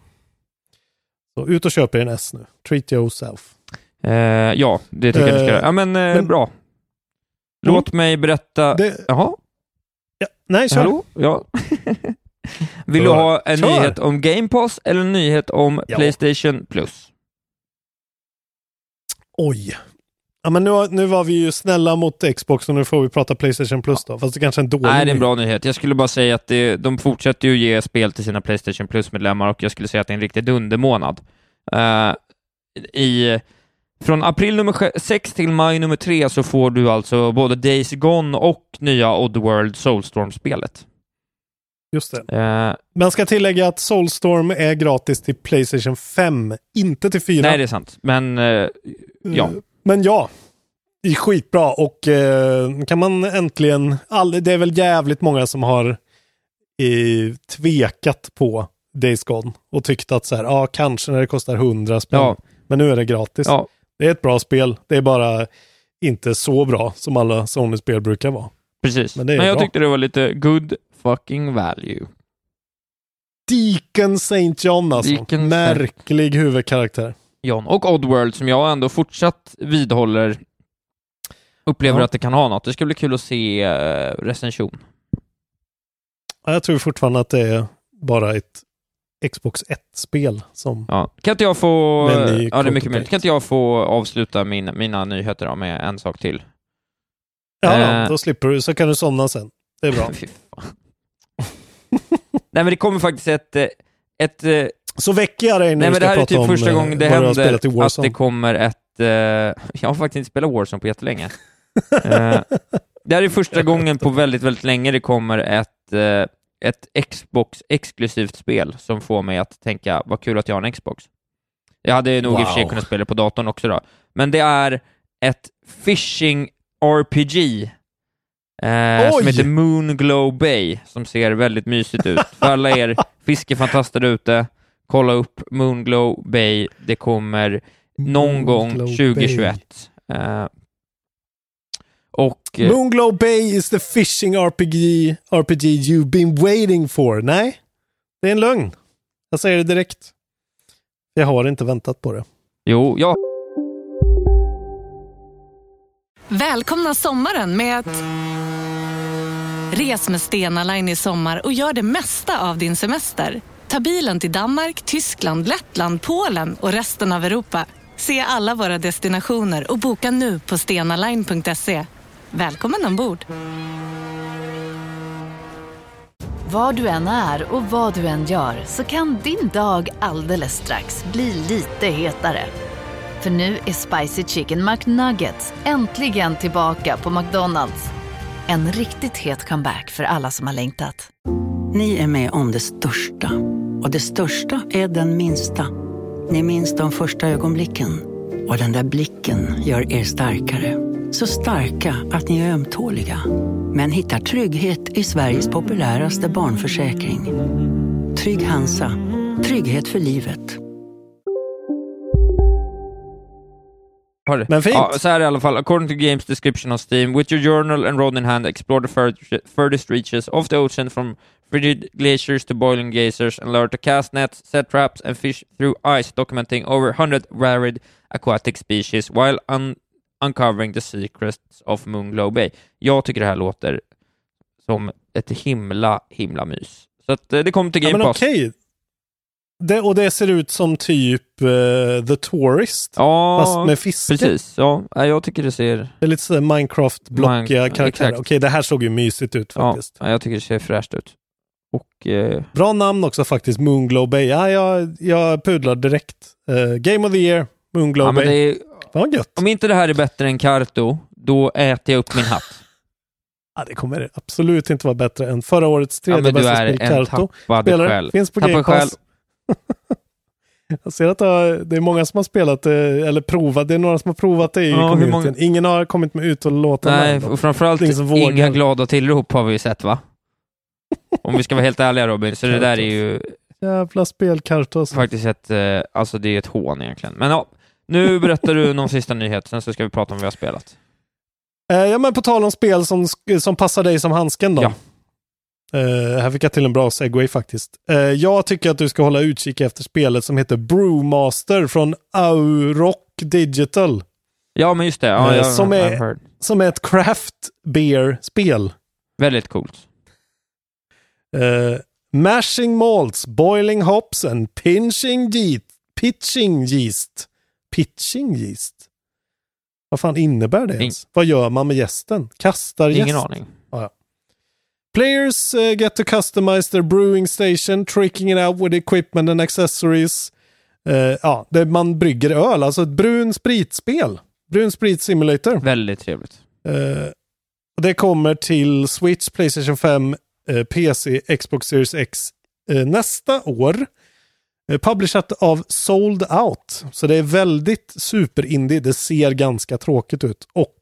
Så ut och köp er en S nu. Treat yourself. Eh, ja, det tycker jag du ska Eh, göra. Ja, men, eh, men- bra. Låt mig berätta... Det, Jaha, ja, nej, kör. hallå? Ja. Vill du ha en Kör. nyhet om Game Pass eller en nyhet om Ja. Playstation Plus? Oj. Ja, men nu, nu var vi ju snälla mot Xbox och nu får vi prata Playstation Plus då. Fast det kanske är en dålig Nej, det är en bra nyhet. Jag skulle bara säga att det, de fortsätter ju ge spel till sina Playstation Plus-medlemmar och jag skulle säga att det är en riktig dundermånad. Eh, i, från april nummer 6 till maj nummer 3 så får du alltså både Days Gone och nya Oddworld Soulstorm-spelet. Just det. Eh, Man ska tillägga att Soulstorm är gratis till Playstation 5, inte till 4. nej, det är sant, men eh, ja. Men ja, det är skitbra och eh, kan man äntligen, all, det är väl jävligt många som har eh, tvekat på Days Gone och tyckt att så här, ja kanske när det kostar 100 spänn, Ja. men nu är det gratis. ja, Det är ett bra spel, det är bara inte så bra som alla Sony-spel brukar vara. precis. Men Men, det är jag bra. tyckte det var lite good fucking value. Deacon St. John alltså. Deacon. Märklig huvudkaraktär. John. Och Oddworld som jag ändå fortsatt vidhåller upplever Ja. att det kan ha något. Det ska bli kul att se eh, recension. Ja, Jag tror fortfarande att det är bara ett Xbox 1-spel som... Ja. Kan inte jag få... Ja, det är mycket möjligt. Kan inte jag få avsluta mina, mina nyheter då med en sak till? Ja, Eh. då slipper du, så kan du somna sen. Det är bra. Nej, men det kommer faktiskt ett... eh, ett eh, Så väcker jag dig när nej, men det här är typ första eh, gången det händer att det kommer ett... eh, jag har faktiskt inte spelat Warzone på jättelänge. Eh, det här är första gången på väldigt, väldigt länge det kommer ett, eh, ett Xbox-exklusivt spel som får mig att tänka, vad kul att jag har en Xbox. Jag hade nog i och för sig Wow. kunnat spela det på datorn också då. Men det är ett phishing RPG eh, som heter Moonglow Bay, som ser väldigt mysigt ut. För alla er fiskefantaster ute, kolla upp Moonglow Bay. Det kommer någon gång Moonglow 2021. Eh, och... Bay. eh, Moonglow Bay is the fishing RPG, RPG you've been waiting for. Nej, det är en lögn. Jag säger det direkt. Jag har inte väntat på det. Jo, ja. Välkomna sommaren med att... Res med Stena Line i sommar och gör det mesta av din semester. Ta bilen till Danmark, Tyskland, Lettland, Polen och resten av Europa. Se alla våra destinationer och boka nu på stenaline.se. Välkommen ombord! Var du än är och vad du än gör så kan din dag alldeles strax bli lite hetare. För nu är Spicy Chicken McNuggets äntligen tillbaka på McDonalds. En riktigt het comeback för alla som har längtat. Ni är med om det största. Och det största är den minsta. Ni minns de första ögonblicken. Och den där blicken gör er starkare. Så starka att ni är ömtåliga. Men hittar trygghet i Sveriges populäraste barnförsäkring. Trygg Hansa. Trygghet för livet. Men fint. Ja, så här i alla fall. According to games description on Steam, with your journal and rod in hand, explore the fur- furthest reaches of the ocean from frigid glaciers to boiling geysers and learn to cast nets, set traps and fish through ice, documenting over 100 varied aquatic species while un uncovering the secrets of Moonglow Bay. Jag tycker det här låter som ett himla, himla mys. Så att eh, det kommer till Ja, Game men Pass. okej. Det, och det ser ut som typ eh, The Tourist. Ja, Fast med fiske. precis. Ja, jag tycker det ser... Det är lite sådär Minecraft-blockiga Min- karaktärer. exakt. Okej, det här såg ju mysigt ut Ja, faktiskt. ja, jag tycker det ser fräscht ut. Och... Eh, Bra namn också faktiskt, Moonglow Bay. Ja, jag, jag pudlar direkt. Eh, Game of the Year, Moonglow ja, Bay. är, Fan gött. om inte det här är bättre än Karto, då äter jag upp min hatt. Ja, det kommer absolut inte vara bättre än förra årets Ja, tredje du bästa spel, Karto. Spelare, själ. finns på Game. Pass. Jag ser att det är många som har spelat det, eller provat. Det är några som har provat det i Ja, communityn. många- Ingen har kommit med ut och låta Nej, och framförallt inga glada tillrop har vi ju sett va? Om vi ska vara helt ärliga Robin, så det där är ju Jävla spelkartor. Alltså. faktiskt ett, eh, alltså det är ett hån egentligen. Men ja, nu berättar du någon sista nyhet, sen så ska vi prata om vad vi har spelat. Eh, ja, men på tal om spel som, som passar dig som handsken då. Ja. Eh, här fick jag till en bra segway faktiskt. Eh, jag tycker att du ska hålla utkik efter spelet som heter Brewmaster från Auroch Digital. Ja, men just det. Ja, Eh, jag, som I've är-. Som är ett craft beer-spel. Väldigt coolt. Eh, mashing malts, boiling hops and pinching yeast. Pitching yeast. Pitching yeast? Vad fan innebär det ens? Vad gör man med gästen? Kastar Ingen gäst? aning. Players uh, get to customize their brewing station, tricking it out with equipment and accessories. Eh, ja, det man brygger öl, alltså ett brun spritspel. Brun sprit simulator. Väldigt trevligt. Och det kommer till Switch, Playstation 5, eh, PC, Xbox Series X eh, nästa år. Eh, publishat av Sold Out. Så det är väldigt super-indie. Det ser ganska tråkigt ut. Och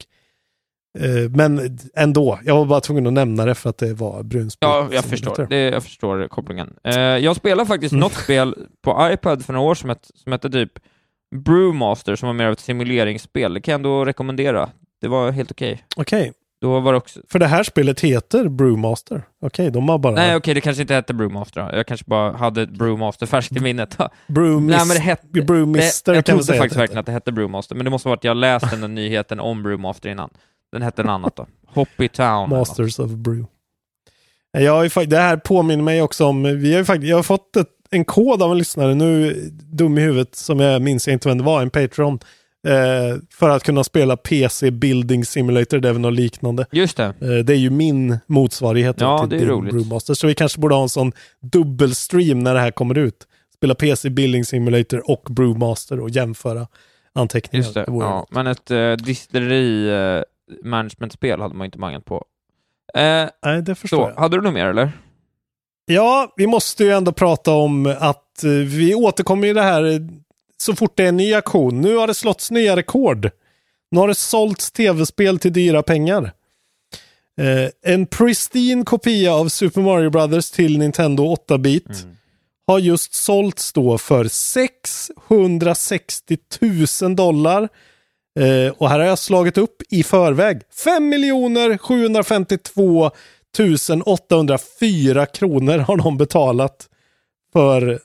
eh, men ändå, jag var bara tvungen att nämna det för att det var brunsprit. Ja, jag förstår. Det, jag förstår kopplingen. Eh, jag spelade faktiskt något spel på iPad för några år som, ett, som hette typ Brewmaster, som var mer av ett simuleringsspel. Det kan jag ändå rekommendera. Det var helt okej. Okej, Då var det också... för det här spelet heter Brewmaster. Okej, de har bara Nej, okej, det kanske inte hette Brewmaster. då. Jag kanske bara hade Brewmaster färskt i minnet. Brewmis- Nej, men det hette... Brewmister det, jag trodde faktiskt att verkligen att det hette Brewmaster, men det måste ha varit jag läste den nyheten om Brewmaster innan. Den hette något annat då. Hoppy Town. Masters of Brew. Jag har ju, det här påminner mig också om, vi har ju faktiskt, jag har fått ett, en kod av en lyssnare, nu dum i huvudet som jag minns jag inte vem det var, en Patreon. Eh, för att kunna spela PC Building Simulator, det är väl något liknande. Just det. Eh, det är ju min motsvarighet Ja, till det roligt. Brewmaster. Så vi kanske borde ha en sån dubbelstream när det här kommer ut. Spela PC Building Simulator och Brewmaster och jämföra anteckningar. Just det. vore Ja. Men ett uh, distilleri uh, managementspel hade man inte mangat på. Eh, Nej, det förstår så, jag. hade du något mer eller? Ja, vi måste ju ändå prata om att eh, vi återkommer i det här eh, så fort det är en ny aktion. Nu har det slåtts nya rekord. Nu har det sålts tv-spel till dyra pengar. Eh, en pristine kopia av Super Mario Brothers till Nintendo 8-bit har just sålts då för 660 000 dollar. Eh, och här har jag slagit upp i förväg. 5 752 804 kronor har de betalat för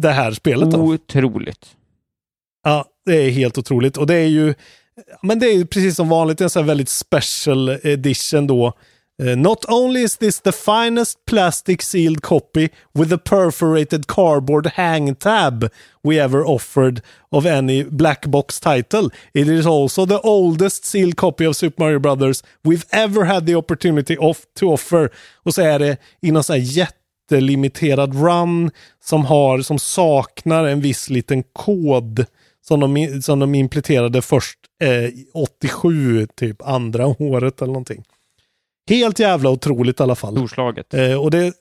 det här spelet. Då. Otroligt. Ja, det är helt otroligt. Och det är ju, men det är ju precis som vanligt en sån här väldigt special edition då. Eh, not only is this the finest plastic sealed copy with a perforated cardboard hang tab we ever offered of any black box title, it is also the oldest sealed copy of Super Mario Brothers we've ever had the opportunity of, to offer. Och så är det i någon sån här jättelimiterad run som har, som saknar en viss liten kod som de, som de implementerade först eh, 87, typ andra året eller någonting. Helt jävla otroligt i alla fall. Storslaget. Eh, och det,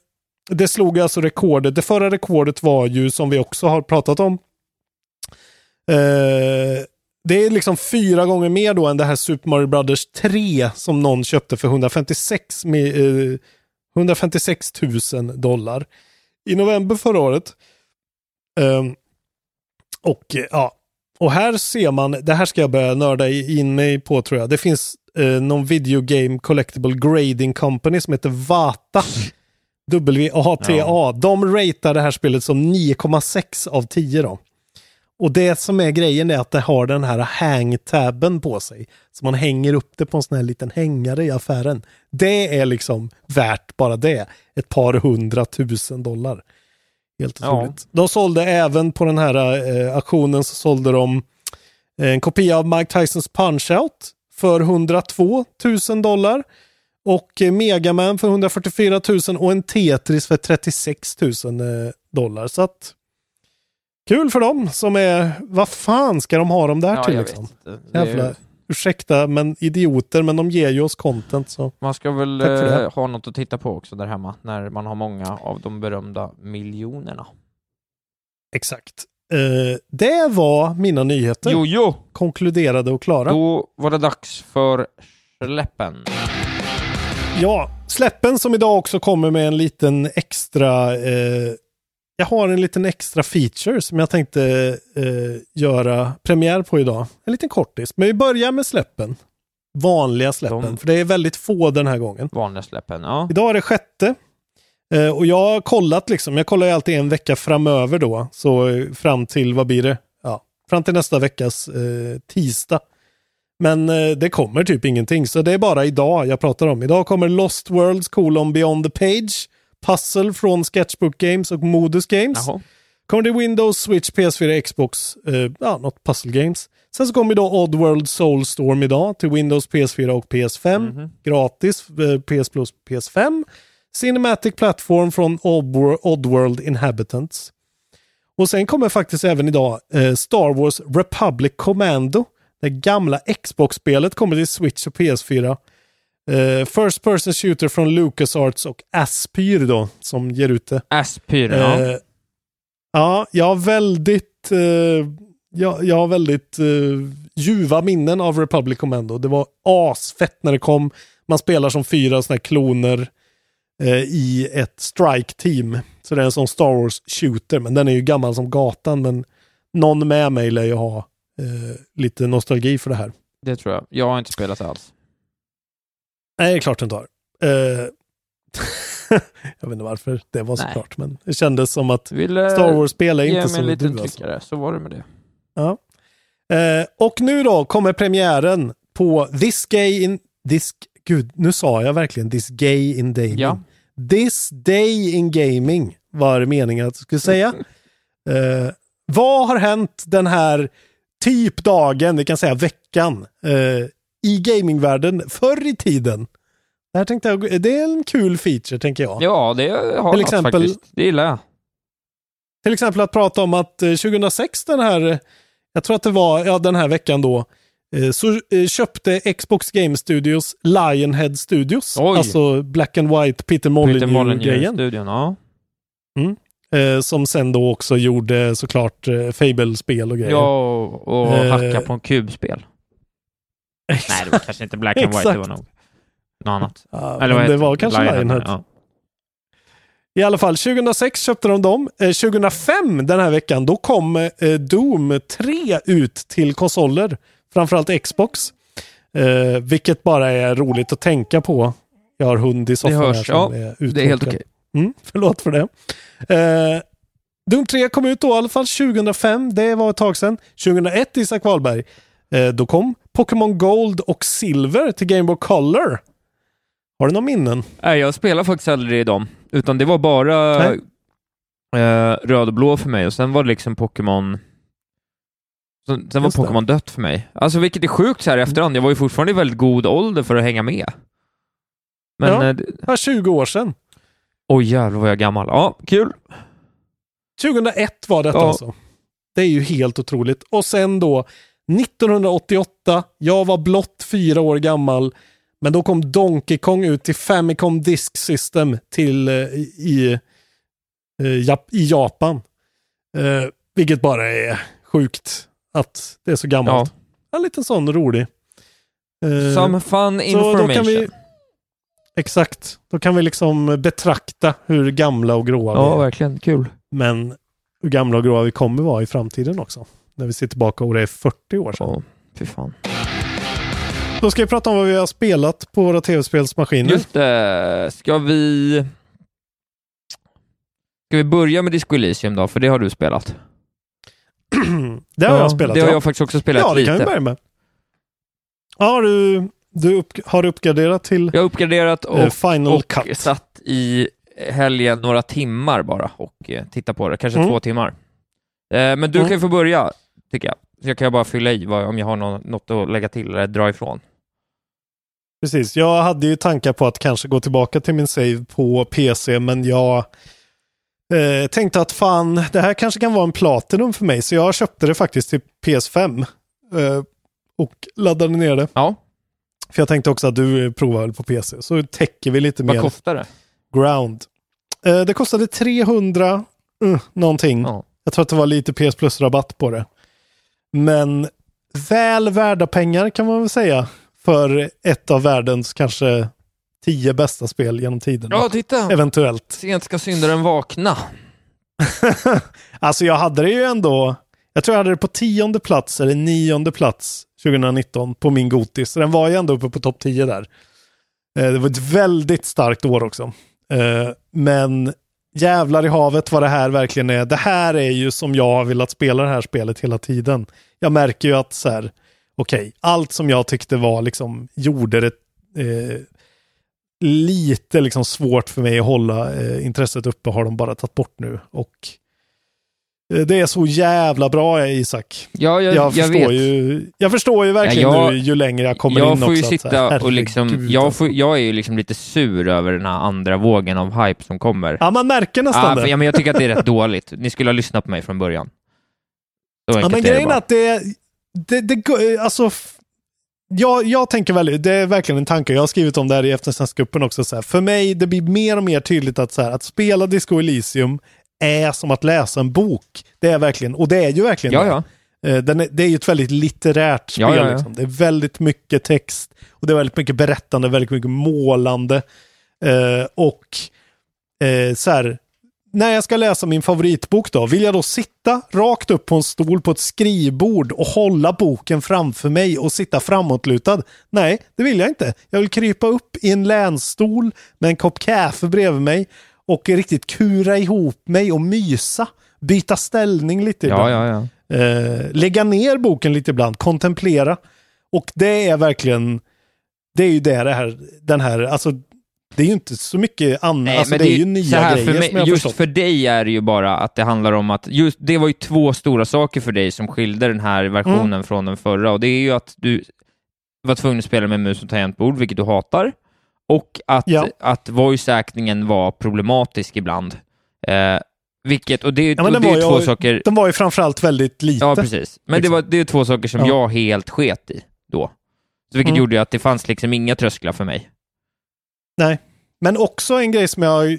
det slog alltså rekordet. Det förra rekordet var ju som vi också har pratat om. Eh, det är liksom fyra gånger mer då än det här Super Mario Brothers 3 som någon köpte för 156, med, eh, 156 000 dollar i november förra året. Um, och eh, ja, och här ser man, det här ska jag börja nörda in mig på tror jag. Det finns eh, någon video game collectible grading company som heter Vata. W-A-T-A. Ja. De ratear det här spelet som 9,6 av 10 då. Och det som är grejen är att det har den här hang-tabben på sig. Så man hänger upp det på en sån här liten hängare i affären. Det är liksom värt bara det. Ett par hundratusen dollar. Helt Ja. otroligt. De sålde även på den här eh, auktionen så sålde de en kopia av Mike Tysons Punch-Out för 102 000 dollar. Och eh, Megaman för 144 000 och en Tetris för 36 000 eh, dollar. Så att kul för dem som är, vad fan ska de ha dem där Ja, till liksom? Jävla, ursäkta men idioter, men de ger ju oss content så. Man ska väl eh, ha något att titta på också där hemma när man har många av de berömda miljonerna. Exakt. Eh, det var mina nyheter. Jo, jo! Konkluderade och klara. Då var det dags för släppen. Ja, släppen som idag också kommer med en liten extra... Eh, jag har en liten extra feature som jag tänkte eh, göra premiär på idag. En liten kortis. Men vi börjar med släppen. Vanliga släppen, De- för det är väldigt få den här gången. Vanliga släppen, ja. Idag är det sjätte. Eh, och jag har kollat liksom, jag kollar ju alltid en vecka framöver då. Så eh, fram till, vad blir det? Ja, fram till nästa veckas eh, tisdag. Men eh, det kommer typ ingenting, så det är bara idag jag pratar om. Idag kommer Lost Worlds colon Beyond the Page, Puzzle från Sketchbook Games och Modus Games. Jaha. Kommer det Windows, Switch, PS4, Xbox, eh, ja, något Puzzle Games. Sen så kommer då Oddworld Soulstorm idag till Windows, PS4 och PS5. Mhm. Gratis, eh, PS Plus, PS5. Cinematic Platform från Oddwor- Oddworld Inhabitants. Och sen kommer faktiskt även idag eh, Star Wars Republic Commando. Det gamla Xbox-spelet kommer till Switch och PS4. Eh, First Person Shooter från LucasArts och Aspyr då, som ger ut det. Aspyr, ja. Eh, ja, jag har väldigt, eh, jag, jag har väldigt eh, ljuva minnen av Republic Commando. Det var asfett när det kom. Man spelar som fyra sådana här kloner i ett strike-team. Så det är en sån Star Wars-shooter, men den är ju gammal som gatan. Men någon med mig lär ju ha lite nostalgi för det här. Det tror jag. Jag har inte spelat alls. Nej, det är klart den tar. Eh, jag vet inte varför det var så Nej. klart, men det kändes som att Vill, eh, Star Wars-spel är inte liten du alltså. tryckare, så var det med det. Ja. Eh, och nu då kommer premiären på This Gay in... This, gud, nu sa jag verkligen This Gay in Gaming. Ja. This Day in Gaming var meningen att jag skulle säga. eh, vad har hänt den här typ dagen, vi kan säga veckan, eh, i gamingvärlden förr i tiden? Det här tänkte jag, det är en kul feature tänker jag. Ja, det har Till något exempel- faktiskt. Det gillar jag. Till exempel att prata om att eh, 2006, den här, jag tror att det var ja, den här veckan då, eh, så eh, köpte Xbox Game Studios Lionhead Studios. Oj. Alltså Black and White Peter Molyneux-grejen. Ja. Eh, som sen då också gjorde såklart eh, Fable-spel och grejer. Ja, och Eh, hacka på en kubspel. Nej, det var kanske inte Black and White, det var Exakt. nog något annat. Ja, Eller vad det var kanske Lionhead. Ja. I alla fall, 2006 köpte de dem. Eh, 2005, den här veckan, då kom eh, Doom 3 ut till konsoler. Framförallt Xbox. Eh, vilket bara är roligt att tänka på. Jag har hund i soffan här hörs, som ja. är Det är helt uttråkad. okej. Mm, förlåt för det. Eh, Doom 3 kom ut då i alla fall 2005. Det var ett tag sedan. 2001, Isak Wahlberg. Eh, då kom Pokémon Gold och Silver till Game Boy Color. Har du några minnen? Nej, jag spelar faktiskt aldrig i dem, utan det var bara eh, röd och blå för mig och sen var det liksom Pokémon Sen, sen var. Pokémon dött för mig. Alltså vilket är sjukt så här i efterhand. Jag var ju fortfarande i väldigt god ålder för att hänga med. Men... Ja. eh, det- Det var 20 år sedan. Oj jävlar vad jag är gammal. Ja, kul. 2001 var detta Ja. alltså. Det är ju helt otroligt. Och sen då 1988, jag var blott fyra år gammal, men då kom Donkey Kong ut till Famicom Disk System till, eh, i, eh, Jap- i Japan. Eh, vilket bara är sjukt att det är så gammalt. En liten sån rolig. Eh, Some fun information. vi, exakt, då kan vi liksom betrakta hur gamla och gråa Ja, vi är. verkligen. Kul. Men hur gamla och gråa vi kommer vara i framtiden också. När vi ser tillbaka och det är 40 år sedan. Ja, fy fan. Då ska vi prata om vad vi har spelat på våra tv-spelsmaskiner. Just det. Ska vi... Ska vi börja med Disco Elysium då? För det har du spelat. det har Ja, jag spelat. Det har ja. jag faktiskt också spelat Ja, det lite. kan vi börja med. Ja, har du, du upp, har du uppgraderat till Jag har uppgraderat och, eh, Final och Cut? satt i helgen några timmar bara och eh, titta på det. Kanske Mm. två timmar. Eh, men du Mm. kan ju få börja, tycker jag. Så jag kan bara fylla i vad, om jag har nå- något att lägga till eller dra ifrån. Precis, jag hade ju tankar på att kanske gå tillbaka till min save på PC, men jag eh, tänkte att fan, det här kanske kan vara en Platinum för mig, så jag köpte det faktiskt till PS5 eh, och laddade ner det. Ja. För jag tänkte också att du eh, provar väl på PC, så täcker vi lite Vad mer kostar det? ground. Eh, det kostade 300 uh, någonting. Ja. Jag tror att det var lite PS Plus-rabatt på det. Men väl värda pengar kan man väl säga. För ett av världens kanske tio bästa spel genom tiden. Ja, titta! Eventuellt. Sent ska syndaren vakna. Alltså jag hade det ju ändå, jag tror jag hade det på tionde plats eller nionde plats 2019 på min Gotis. Så den var ju ändå uppe på topp 10 där. Eh, Det var ett väldigt starkt år också. Eh, Men jävlar i havet vad det här verkligen är. Det här är ju som jag har velat spela det här spelet hela tiden. Jag märker ju att så här, okej, allt som jag tyckte var liksom, gjorde det eh, lite liksom svårt för mig att hålla eh, intresset uppe har de bara tagit bort nu. Och eh, det är så jävla bra Isak. Ja, jag, Jag, jag, förstår, vet. ju, jag förstår ju verkligen Ja, jag- nu ju längre jag kommer jag in får ju också. att så sitta och liksom, jag, alltså. får, jag är ju liksom lite sur över den här andra vågen av hype som kommer. Ja, man märker nästan Ja, det. för, ja, men jag tycker att det är rätt dåligt. Ni skulle ha lyssnat på mig från början. Ja, men grejen är att det, det, det alltså, jag, jag tänker väl, det är verkligen en tanke, jag har skrivit om det här i eftersnacksgruppen också, så här, för mig det blir mer och mer tydligt att, så här, att spela Disco Elysium är som att läsa en bok. Det är verkligen, och det är ju verkligen Ja, det. ja. Eh, Den är, det är ju ett väldigt litterärt spel. Ja, ja, ja. Liksom. Det är väldigt mycket text och det är väldigt mycket berättande, väldigt mycket målande. Eh, och eh, så här, när jag ska läsa min favoritbok då, vill jag då sitta rakt upp på en stol på ett skrivbord och hålla boken framför mig och sitta framåtlutad? Nej, det vill jag inte. Jag vill krypa upp i en länstol med en kopp kaffe bredvid mig och riktigt kura ihop mig och mysa. Byta ställning lite ibland. Ja, ja, ja. Eh, lägga ner boken lite ibland, kontemplera. Och det är verkligen, det är ju det, det här, den här, alltså det är ju inte så mycket annat, alltså, det, är ju nya så här, grejer för mig, som jag Just förstått. för dig är det ju bara att det handlar om att, just, det var ju två stora saker för dig som skilde den här versionen Mm. från den förra, och det är ju att du var tvungen att spela med mus och tangentbord, vilket du hatar, och att, Ja. att voice-actingen var problematisk ibland. Eh, vilket, och det, Ja, och det är var ju två saker... Den var ju framförallt väldigt lite. Ja, precis. Men det, liksom. var, det är två saker som Ja. jag helt sket i då. Så vilket Mm. gjorde att det fanns liksom inga trösklar för mig. Nej, men också en grej som jag har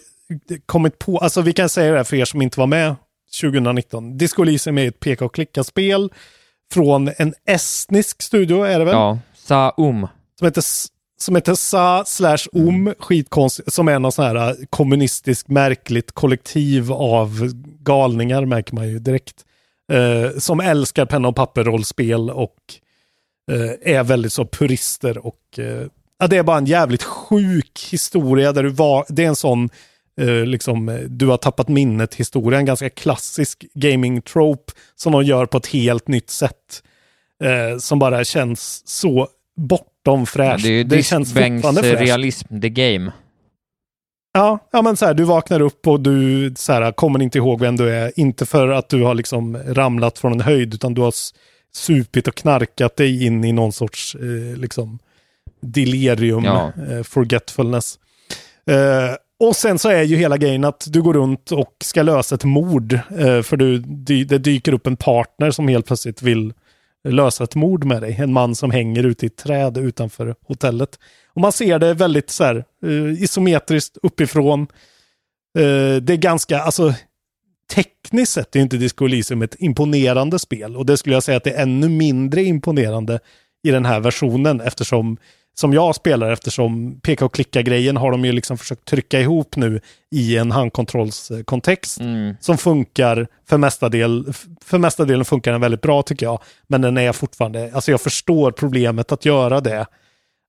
kommit på, alltså vi kan säga det här för er som inte var med 2019. Disco Elysium är ett peka och klicka-spel från en estnisk studio, är det väl? Ja, Saum. Som heter, som heter Sa slash Om, skitkonstigt, som är någon sån här kommunistiskt märkligt kollektiv av galningar märker man ju direkt. Eh, som älskar penna och papper-rollspel och eh, är väldigt så purister och eh, ja, det är bara en jävligt sjuk historia där du var, det är en sån liksom, du har tappat minnet historia, en ganska klassisk gaming trope som de gör på ett helt nytt sätt. Som bara känns så bortom fräscht. det är ju det känns fortfarande fräscht. realism, the game. Ja, ja men så här, du vaknar upp och du så här, kommer inte ihåg vem du är. Inte för att du har liksom ramlat från en höjd, utan du har supit och knarkat dig in i någon sorts eh, liksom delirium, Ja. eh, forgetfulness. Eh, och sen så är ju hela grejen att du går runt och ska lösa ett mord. Eh, för du, det dyker upp en partner som helt plötsligt vill lösa ett mord med dig. En man som hänger ute i ett träd utanför hotellet. Och man ser det väldigt så här uh, isometriskt uppifrån. Uh, det är ganska, alltså tekniskt sett är inte Disco Elysium ett imponerande spel. Och det skulle jag säga att det är ännu mindre imponerande i den här versionen eftersom som jag spelar eftersom peka och klicka-grejen har de ju liksom försökt trycka ihop nu i en handkontrollskontext Mm. som funkar för mesta, del, för mesta delen funkar den väldigt bra tycker jag. Men den är fortfarande, alltså jag förstår problemet att göra det.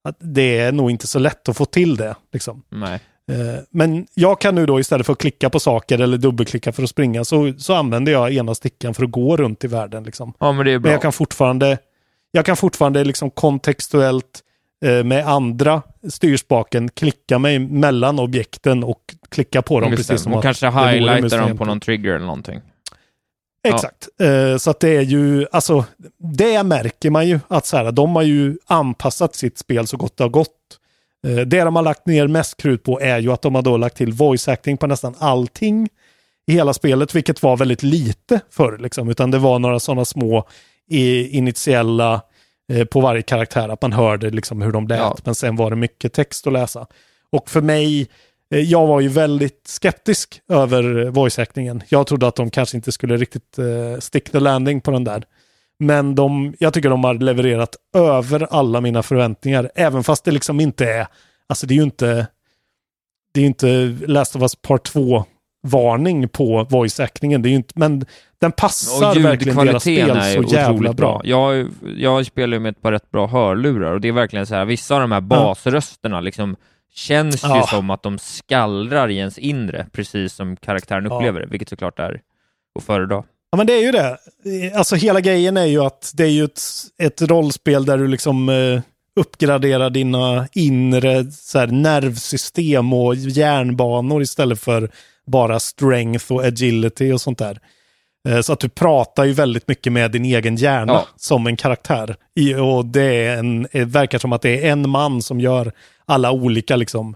Att det är nog inte så lätt att få till det. Liksom. Nej. Eh, Men jag kan nu då istället för att klicka på saker eller dubbelklicka för att springa så, så använder jag ena stickan för att gå runt i världen. Liksom. Ja, men. Men jag kan fortfarande, jag kan fortfarande liksom kontextuellt med andra styrspaken klicka mig mellan objekten och klicka på dem Just precis det. som och att kanske highlighta dem på någon trigger eller någonting. Exakt. Eh, så att det är ju, alltså, det märker man ju att så här, de har ju anpassat sitt spel så gott det har gått. Eh, det de har lagt ner mest krut på är ju att de har då lagt till voice acting på nästan allting i hela spelet, vilket var väldigt lite förr, liksom, utan det var några sådana små initiella eh, på varje karaktär, att man hörde liksom hur de lät, Ja. men sen var det mycket text att läsa. Och för mig, eh, jag var ju väldigt skeptisk över voice-actingen. Jag trodde att de kanske inte skulle riktigt eh, stick the landing på den där. Men de, jag tycker de har levererat över alla mina förväntningar, även fast det liksom inte är, alltså det är ju inte, det är ju inte Last of Us Part 2 varning på voice-actingen, det är ju inte, men den passar verkligen deras spel så jävla bra. bra. Jag, jag spelar ju med ett par rätt bra hörlurar och det är verkligen så här, vissa av de här basrösterna liksom känns ju Ja. som att de skallrar i ens inre, precis som karaktären Ja. upplever det, vilket såklart är att föredra. Ja men det är ju det. Alltså hela grejen är ju att det är ju ett, ett rollspel där du liksom eh, uppgraderar dina inre så här, nervsystem och järnbanor istället för bara strength och agility och sånt där. Eh, så att du pratar ju väldigt mycket med din egen hjärna Ja. som en karaktär. Och det är en, det verkar som att det är en man som gör alla olika liksom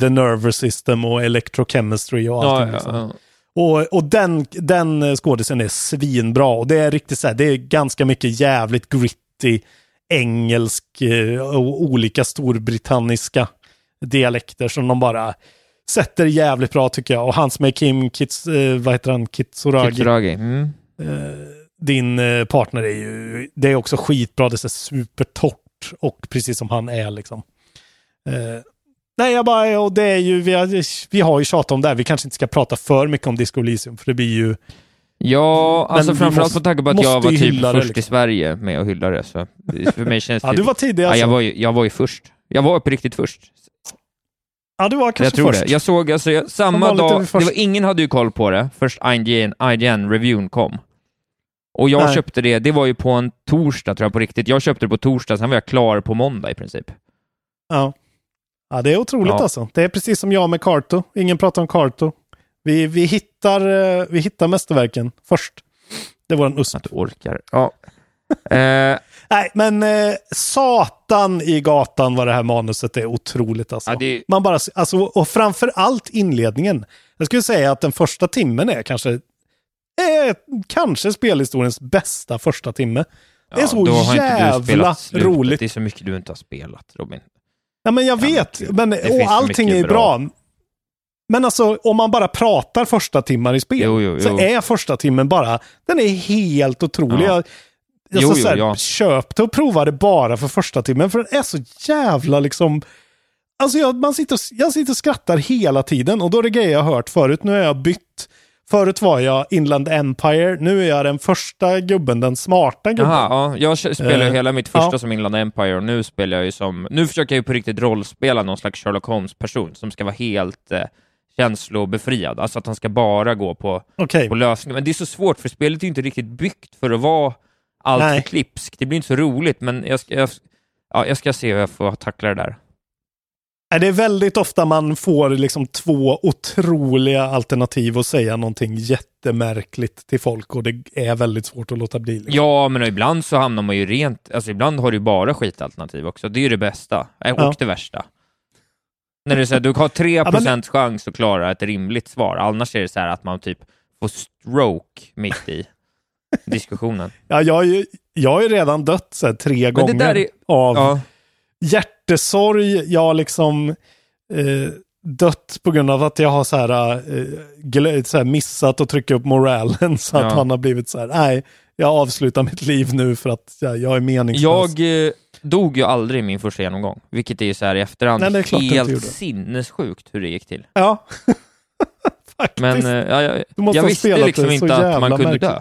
the nervous system och electrochemistry och allting. Ja, liksom. ja. Och, och den, den skådisen är svinbra. Och det är riktigt så här, det är ganska mycket jävligt gritty engelsk eh, och olika storbritanniska dialekter som de bara sätter jävligt bra tycker jag. Och hans med Kim Kits, eh, vad heter han, Kitsuragi. Kitsuragi. Mm. Eh, din eh, partner är ju, det är också skitbra, det är supertorrt och precis som han är liksom. Eh, nej, jag bara, och det är ju, vi har, vi har ju tjatat om det här, vi kanske inte ska prata för mycket om Disco Elysium, för det blir ju, Ja, Men alltså framförallt på tanke på att jag var typ först i liksom. Sverige med att hylla det, så för mig känns det... ja du var tidig ja, alltså. jag, var ju, jag var ju först. Jag var på riktigt först. Ja, du var Jag kanske tror först. det. Jag såg, alltså, jag, samma dag, det var, ingen hade ju koll på det, först IGN, IGN-reviewn kom. Och jag Nej. köpte det, det var ju på en torsdag tror jag på riktigt. Jag köpte det på torsdag, sen var jag klar på måndag i princip. Ja. ja, det är otroligt Ja. alltså. Det är precis som jag med Carto. Ingen pratar om Carto. Vi, vi, hittar, eh, vi hittar mästerverken först. Det var en USP. Att du orkar. Ja. eh, Nej, men eh, satan i gatan vad det här manuset är otroligt alltså. Ja, det- Man bara, alltså, och framför allt inledningen. Jag skulle säga att den första timmen är kanske, är kanske spelhistoriens bästa första timme. Det är ja, så jävla roligt. Det är så mycket du inte har spelat, Robin. Ja, men jag Ja, vet, men, och så allting är bra. Men alltså, om man bara pratar första timmar i spel, Jo, jo, så jo. är första timmen bara, den är helt otrolig. Ja. Jag, jag Jo, jo, ja. köp det och prova det bara för första timmen, för den är så jävla liksom... Alltså jag, man sitter, jag sitter och skrattar hela tiden och då är det grejer jag har hört förut. Nu har jag bytt. Förut var jag Inland Empire, nu är jag den första gubben, den smarta gubben. Jaha, ja, jag spelar ju Eh, hela mitt första ja. som Inland Empire och nu spelar jag ju som... Nu försöker jag ju på riktigt rollspela någon slags Sherlock Holmes-person som ska vara helt eh, känslobefriad, alltså att han ska bara gå på, Okej. på lösningar. Men det är så svårt, för spelet är ju inte riktigt byggt för att vara allt Nej. för klipskt. Det blir inte så roligt, men jag ska, jag, ja, jag ska se hur jag får tackla det där. Det är väldigt ofta man får liksom två otroliga alternativ att säga någonting jättemärkligt till folk och det är väldigt svårt att låta bli. Liksom. Ja, men ibland så hamnar man ju rent... Alltså ibland har du bara skitalternativ också. Det är ju det bästa, eh, och Ja. det värsta. När så här, du har 3% men- chans att klara ett rimligt svar, annars är det så här att man typ får stroke mitt i diskussionen. Ja, jag, har ju- jag har ju redan dött så här, tre Men gånger är... av Ja, hjärtesorg. Jag har liksom eh, dött på grund av att jag har så här, eh, så här missat att trycka upp moralen så att Ja. han har blivit så här, nej, jag avslutar mitt liv nu för att jag, jag är meningslös. jag eh, dog ju aldrig i min första genomgång, vilket är ju så här i efterhand Nej, helt sinnessjukt hur det gick till. Ja, faktiskt. Men eh, ja, jag, jag ha visste liksom inte att man kunde märkligt. dö.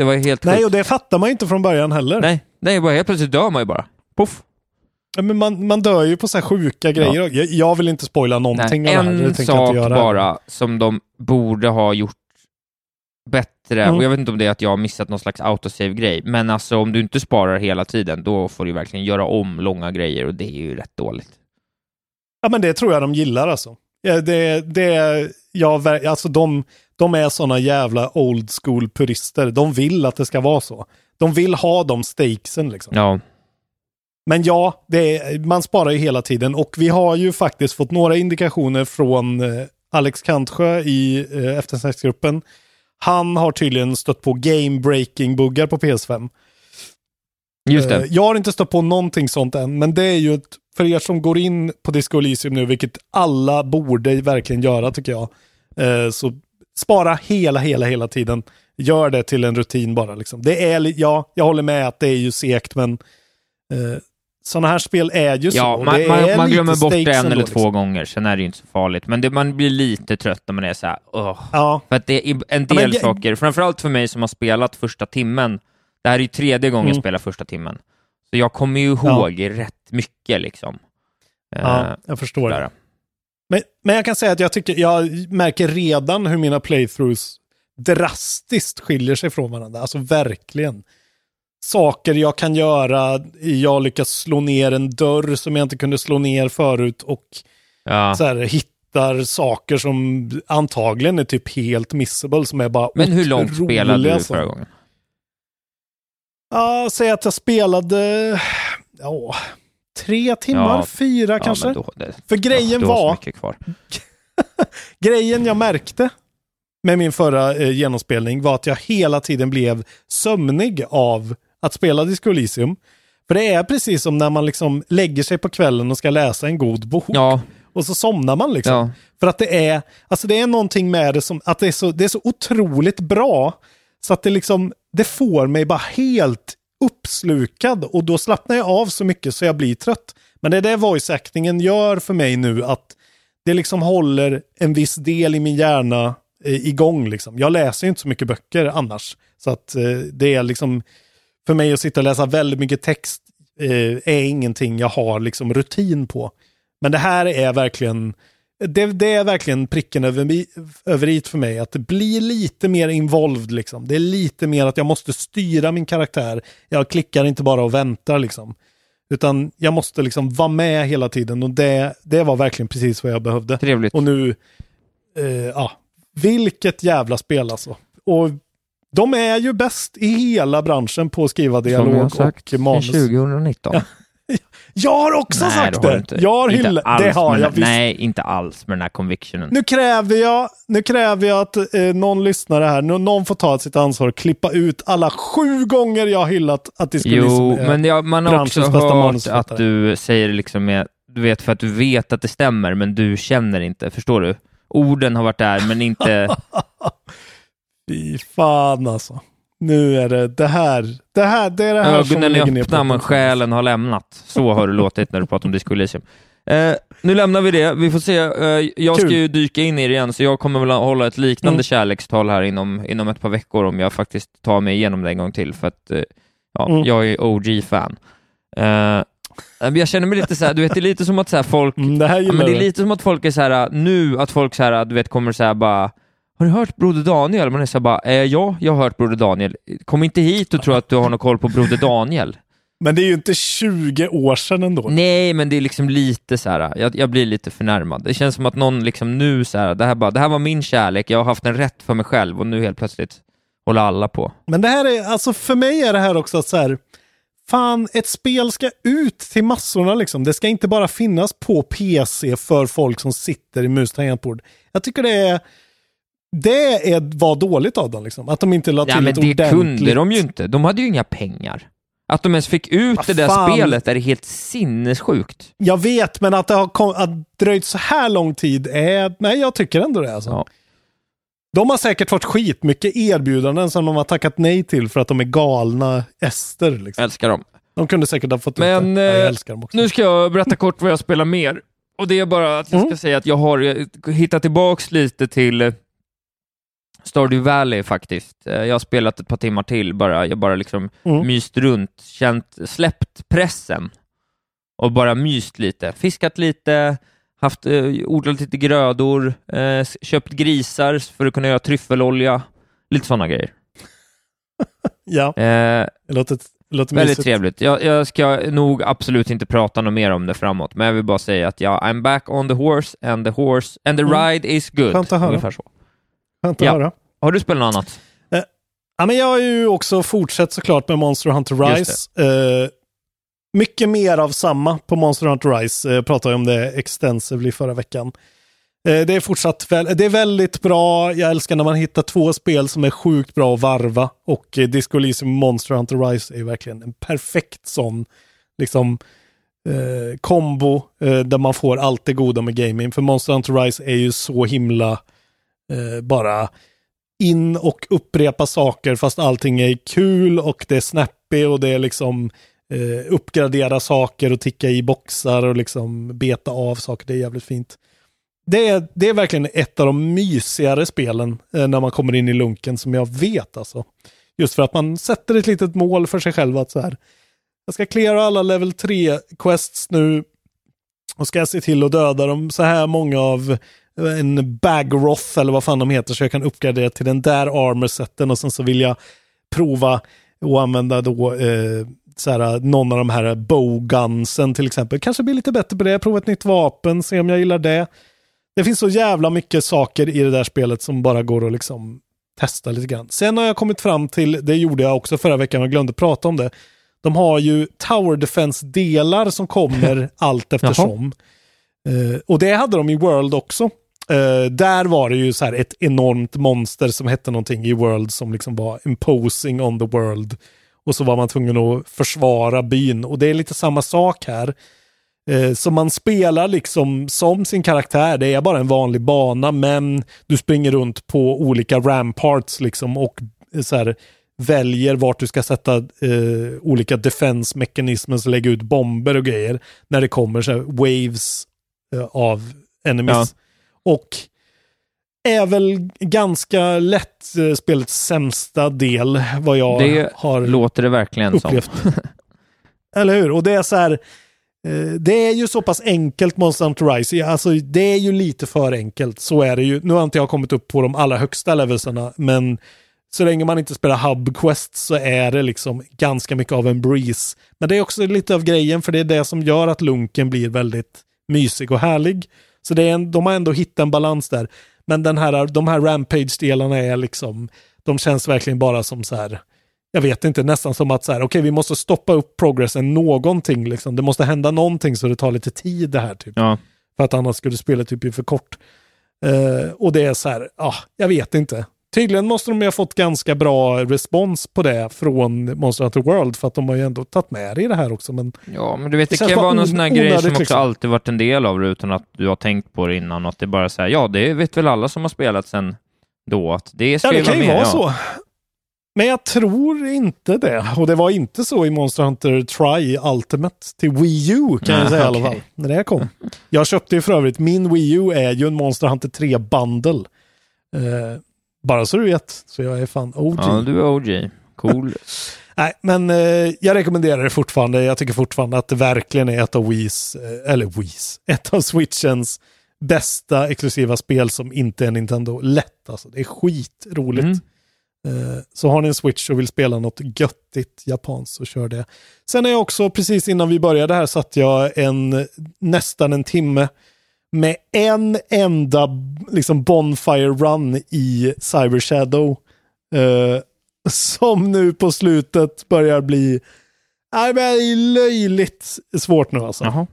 Det var helt nej, sjukt. och det fattar man ju inte från början heller. Nej, nej, bara helt plötsligt dör man ju bara. Puff. Ja, Men man, man dör ju på så här sjuka grejer. Jag, jag vill inte spoila någonting Nej, av det här. en sak bara som de borde ha gjort bättre, Mm. och jag vet inte om det är att jag har missat någon slags autosave-grej, men alltså om du inte sparar hela tiden, då får du verkligen göra om långa grejer och det är ju rätt dåligt. Ja, men det tror jag de gillar alltså. Ja, det, det, ja, alltså de, de är sådana jävla old school purister. De vill att det ska vara så. De vill ha de stakesen liksom. Ja, Men ja, det är, man sparar ju hela tiden och vi har ju faktiskt fått några indikationer från eh, Alex Kantsjö i eh, eftersnacksgruppen. Han har tydligen stött på game breaking buggar på PS5. just det. Eh, Jag har inte stött på någonting sånt än, men det är ju ett, för er som går in på Disco Elysium nu, vilket alla borde verkligen göra tycker jag, eh, så spara hela, hela, hela tiden. Gör det till en rutin bara. Liksom. Det är, ja, jag håller med att det är ju segt, men eh, sådana här spel är ju så. Ja, och man, man, man glömmer bort det en eller två liksom. gånger, sen är det ju inte så farligt. Men det, man blir lite trött när man är så här, "Åh." Ja, För att det är en Ja, del men jag- saker, framförallt för mig som har spelat första timmen, det här är ju tredje gången jag Mm. spelar första timmen, så jag kommer ju ihåg rätt mycket liksom. Eh, ja, jag förstår. där. Men, men jag kan säga att jag tycker, jag märker redan hur mina playthroughs drastiskt skiljer sig från varandra. Alltså verkligen. Saker jag kan göra, jag lyckas slå ner en dörr som jag inte kunde slå ner förut och Ja. så här, hittar saker som antagligen är typ helt missable som är bara Men hur långt spelade du förra gången? Ja, säg att jag spelade, ja, tre timmar, Ja, fyra Ja, kanske. då, det, För grejen var, grejen jag märkte med min förra eh, genomspelning var att jag hela tiden blev sömnig av att spela Disco Elysium. För det är precis som när man liksom lägger sig på kvällen och ska läsa en god bok. Ja, Och så somnar man liksom. ja. För att det är, alltså det är någonting med det som, att det är så, det är så otroligt bra. Så att det liksom, det får mig bara helt uppslukad och då slappnar jag av så mycket så jag blir trött. Men det är det voice actingen gör för mig nu, att det liksom håller en viss del i min hjärna eh, igång liksom. Jag läser ju inte så mycket böcker annars. Så att eh, det är liksom, för mig att sitta och läsa väldigt mycket text eh, är ingenting jag har liksom rutin på. Men det här är verkligen, det, det är verkligen pricken över, över i för mig. Att det blir lite mer involved liksom. Det är lite mer att jag måste styra min karaktär. Jag klickar inte bara och väntar liksom. Utan jag måste liksom vara med hela tiden och det, det var verkligen precis vad jag behövde. Trevligt. Och nu, eh, ja, vilket jävla spel alltså. Och de är ju bäst i hela branschen på att skriva Som jag har dialog sagt, och manus. 2019. Ja. Jag har också Nej, sagt det inte. Jag har hyllat, det har jag visst. Nej, inte alls med den här convictionen. Nu kräver jag, nu kräver jag att eh, någon lyssnare här, nu, någon får ta sitt ansvar och klippa ut alla sju gånger jag har hyllat att det skulle Jo, liksom, eh, men jag, man har också hört att du säger liksom med, du vet för att du vet att det stämmer, men du känner inte. Förstår du? Orden har varit där, men inte... Fy fan alltså. Nu är det det här, det här, det är det här som Ögonen lägger är ner öppna, men själen har lämnat. Så har du låtit när du pratar om Disco Elysium. Eh, nu lämnar vi det. Vi får se. Eh, jag ska Kul. ju dyka in i det igen, så jag kommer väl hålla ett liknande Mm. kärlekstal här inom, inom ett par veckor om jag faktiskt tar mig igenom det en gång till, för att eh, ja, Mm. jag är OG-fan. Eh, men jag känner mig lite så här, du vet, det är lite som att så folk Mm, det här Ja, men det är lite som att folk är så här nu, att folk så här, du vet, kommer så här bara har du hört Broder Daniel? Man är så bara, eh, ja, jag har hört Broder Daniel. Kom inte hit och tro att du har någon koll på Broder Daniel. Men det är ju inte 20 år sedan ändå. Nej, men det är liksom lite så här, jag, jag blir lite förnärmad. Det känns som att någon liksom nu så här, det här, bara, det här var min kärlek, jag har haft en rätt för mig själv och nu helt plötsligt håller alla på. Men det här är, alltså för mig är det här också att så här, fan, ett spel ska ut till massorna liksom. Det ska inte bara finnas på PC för folk som sitter i mus tangentbord. Jag tycker det är det är, var dåligt av dem, liksom. att de inte la till Ja, men ett det ordentligt... kunde de ju inte. De hade ju inga pengar. Att de ens fick ut Vad det där fan. spelet är helt sinnessjukt. Jag vet, men att det har kom, att dröjt så här lång tid är... Nej, jag tycker ändå det. Alltså. Ja. De har säkert fått skitmycket erbjudanden som de har tackat nej till för att de är galna ester. Liksom. älskar dem. De kunde säkert ha fått Men det. Ja, jag eh, älskar dem också. nu ska jag berätta kort vad jag spelar mer. Och det är bara att jag ska Mm. säga att jag har eh, hittat tillbaks lite till eh, Stardew Valley faktiskt. Eh, Jag har spelat ett par timmar till bara. Jag bara liksom Mm. myst runt, känt, släppt pressen och bara myst lite. Fiskat lite, haft, eh, odlat lite grödor, eh, köpt grisar för att kunna göra tryffelolja. Lite sådana grejer. Ja, Eh, det låter, det låter Väldigt mysigt. trevligt. Jag, jag ska nog absolut inte prata något mer om det framåt, men jag vill bara säga att ja, I'm back on the horse and the horse and the Mm. ride is good. Skönt att höra. Ungefär så. Skönt att Ja. höra. Har du spelat något annat? Ja, men jag har ju också fortsatt såklart med Monster Hunter Rise. Eh, mycket mer av samma på Monster Hunter Rise. Eh, Jag pratade om det extensively förra veckan. Eh, det är fortsatt väl, det är väldigt bra. Jag älskar när man hittar två spel som är sjukt bra att varva. Och eh, Disco Elysium Monster Hunter Rise är verkligen en perfekt sån liksom eh, kombo eh, där man får allt det goda med gaming. För Monster Hunter Rise är ju så himla eh, bara in och upprepa saker fast allting är kul och det är snappy och det är liksom eh, uppgradera saker och ticka i boxar och liksom beta av saker. Det är jävligt fint. Det är, det är verkligen ett av de mysigare spelen eh, när man kommer in i lunken som jag vet alltså. Just för att man sätter ett litet mål för sig själv att så här, jag ska klara alla level 3 quests nu och ska jag se till att döda dem så här många av en bagroth eller vad fan de heter så jag kan uppgradera till den där armorsetten och sen så vill jag prova att använda då eh, så här, någon av de här bowgunsen till exempel. Kanske bli lite bättre på det, prova ett nytt vapen, se om jag gillar det. Det finns så jävla mycket saker i det där spelet som bara går att liksom testa lite grann. Sen har jag kommit fram till, det gjorde jag också förra veckan, jag glömde prata om det. De har ju Tower Defense-delar som kommer allt eftersom. Eh, och det hade de i World också. Uh, där var det ju så här ett enormt monster som hette någonting i World som liksom var imposing on the world. Och så var man tvungen att försvara byn. Och det är lite samma sak här. Eh, så man spelar liksom som sin karaktär. Det är bara en vanlig bana men du springer runt på olika ramparts liksom och eh, så här, väljer vart du ska sätta eh, olika defensmekanismer, lägga ut bomber och grejer när det kommer så här waves eh, av enemies. Ja. Och är väl ganska lätt eh, spelets sämsta del vad jag Det har låter det verkligen upplevt. som. Eller hur? Och det är så här, eh, det är ju så pass enkelt Monster Hunter Rise. Alltså det är ju lite för enkelt. Så är det ju. Nu har inte jag kommit upp på de allra högsta levelsarna, men så länge man inte spelar Hub Quest så är det liksom ganska mycket av en breeze. Men det är också lite av grejen, för det är det som gör att lunken blir väldigt mysig och härlig. Så det är en, de har ändå hittat en balans där. Men den här, de här Rampage-delarna är liksom, de känns verkligen bara som så här, jag vet inte, nästan som att så här, okej vi måste stoppa upp progressen någonting liksom. Det måste hända någonting så det tar lite tid det här typ. Ja. För att annars skulle spelet typ bli för kort. Eh, och det är så här, ah, jag vet inte. Tydligen måste de ju ha fått ganska bra respons på det från Monster Hunter World för att de har ju ändå tagit med det i det här också. Men Ja, men du vet, det, Det kan vara någon on- sån här grej som också liksom. alltid varit en del av det utan att du har tänkt på det innan. Och att det bara säger ja, det vet väl alla som har spelat sen då, att det ska ja, det kan ju vara ja. så. Men jag tror inte det. Och det var inte så i Monster Hunter Try Ultimate till Wii U kan jag Nej, säga i alla fall. När det kom. Jag köpte ju för övrigt, min Wii U är ju en Monster Hunter 3 bundle. Eh, bara så du vet, så jag är fan OG. Ja, du är OG. Cool. Nej, men eh, jag rekommenderar det fortfarande. Jag tycker fortfarande att det verkligen är ett av Wiis, eh, eller Wiis, ett av Switchens bästa exklusiva spel som inte är Nintendo. Lätt alltså. Det är skitroligt. Mm. Eh, så har ni en Switch och vill spela något göttigt japanskt så kör det. Sen är jag också, precis innan vi började här, satt jag en, nästan en timme med en enda liksom Bonfire Run i Cyber Shadow. Eh, som nu på slutet börjar bli Nej, men det är löjligt svårt nu alltså. Jaha.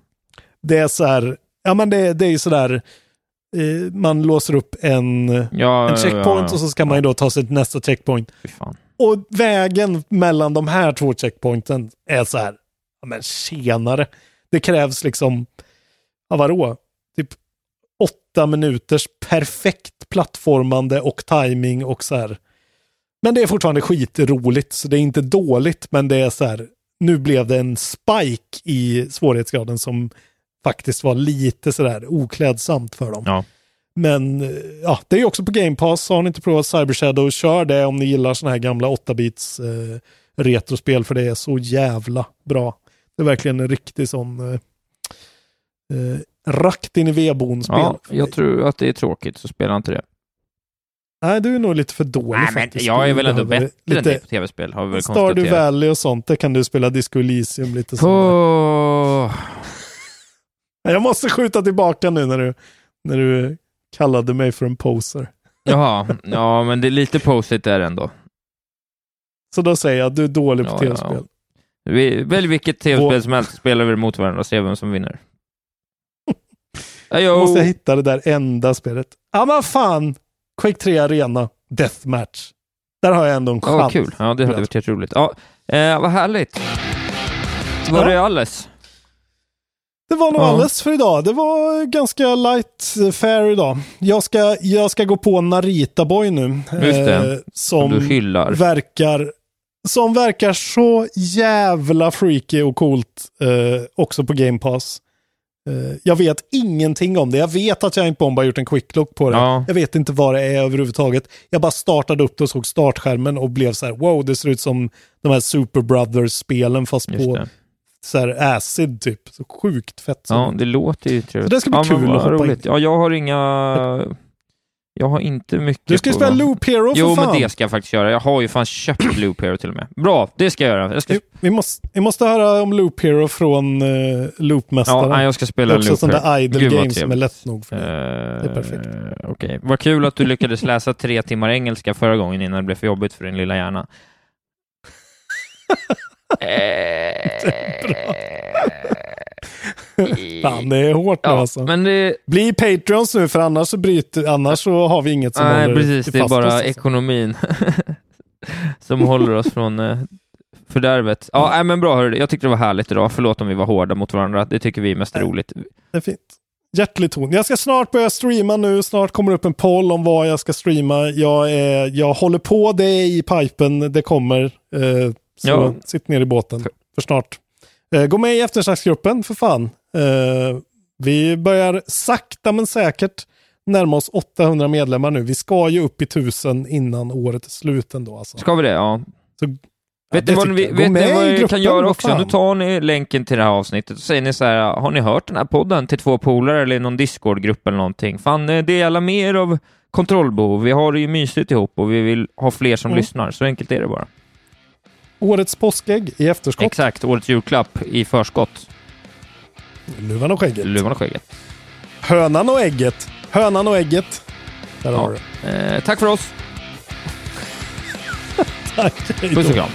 Det är så här, ja men det, det är ju sådär, eh, man låser upp en, Ja, en checkpoint ja, ja. och så ska man ju då ta sig till nästa checkpoint. Och vägen mellan de här två checkpointen är så här, ja men tjenare. Det krävs liksom, ja vadå, typ åtta minuters perfekt plattformande och timing och så här. Men det är fortfarande skitroligt, så det är inte dåligt, men det är så här, nu blev det en spike i svårighetsgraden som faktiskt var lite sådär oklädsamt för dem. Ja. Men ja, det är ju också på Game Pass. Har ni inte provat Cyber Shadow, kör det om ni gillar sådana här gamla 8-bits eh, retrospel, för det är så jävla bra. Det är verkligen en riktig sån eh, eh, rakt in i vedboden-spel. Ja, jag tror att det är tråkigt, så spela inte det. Nej, du är nog lite för dålig Nej, men faktiskt. jag är väl ändå bättre än det lite på tv-spel, har vi väl Stardew. Valley och sånt, där kan du spela Disco Elysium lite så. Åh, Jag måste skjuta tillbaka nu när du, när du kallade mig för en poser. Jaha, ja, men det är lite posit där ändå. Så då säger jag att du är dålig på Ja, tv-spel. ja. Välj vilket tv-spel som helst, spelar vi mot varandra och ser vem som vinner. Ajo. Måste jag hitta det där enda spelet. Ja men fan! Quake 3 Arena, Deathmatch. Där har jag ändå en chans. vad kul. Ja, det hade varit jätteroligt. Ja, eh, vad härligt. Var Ja. det alles? Det var nog Ja. alldeles för idag. Det var ganska light eh, fair idag. Jag ska, jag ska gå på Narita Boy nu. Just det. eh, som Du hyllar. verkar som verkar så jävla freaky och coolt eh, också på Game Pass. Eh, jag vet ingenting om det. Jag vet att Giant Bomb har gjort en quicklook på det. Ja. Jag vet inte vad det är överhuvudtaget. Jag bara startade upp det och såg startskärmen och blev så här, wow, det ser ut som de här Super Brothers-spelen fast Just på det. så här acid typ. Så sjukt fett. Ja, det låter ju trevligt. Så det ska bli ja, kul att hoppa roligt. in. Ja, jag har inga... Jag har inte mycket Du ska på... spela Loop Hero för Jo, fan. men det ska jag faktiskt göra. Jag har ju fan köpt Loop Hero till och med. Bra, det ska jag göra. Jag ska... Vi, vi, måste, vi måste höra om Loop Hero från uh, Loopmästaren. Ja, jag ska spela det är också Loop sån Hero. idle Gud, game som är lätt nog för dig. Eh, Det är perfekt. Okej, vad kul att du lyckades läsa tre timmar engelska förra gången innan det blev för jobbigt för din lilla hjärna. Fan, det är hårt nu Ja, alltså. men det... Bli Patreons nu, för annars så, bryter, annars så har vi inget som Nej, håller precis. Det är bara oss, alltså. ekonomin som håller oss från eh, fördärvet. Ja, nej, men bra hörru. Jag tyckte det var härligt idag. Förlåt om vi var hårda mot varandra. Det tycker vi är mest roligt. Det är fint. Hjärtlig ton. Jag ska snart börja streama nu. Snart kommer upp en poll om vad jag ska streama. Jag, är, jag håller på, det i pipen, det kommer. Eh, så Ja. sitt ner i båten för snart. Eh, gå med i eftersnacksgruppen för fan. Eh, vi börjar sakta men säkert närma oss 800 medlemmar nu. Vi ska ju upp i 1000 innan året är slut ändå. Alltså. Ska vi det? Ja. Så, Vet ni vad, tycker vi, vet ni med vad i ni gruppen, kan göra vad också? Nu tar ni länken till det här avsnittet och säger ni så här, har ni hört den här podden till två polare eller i någon Discord-grupp eller någonting? Fan, eh, dela mer av kontrollbehov. Vi har det ju mysigt ihop och vi vill ha fler som Mm. lyssnar. Så enkelt är det bara. Årets påskägg i efterskott. Exakt, årets julklapp i förskott. Luvan och skägget. Luvan och skägget. Hönan och ägget. Hönan och ägget. Där har du. Eh, tack för oss. Tack. Puss och kram.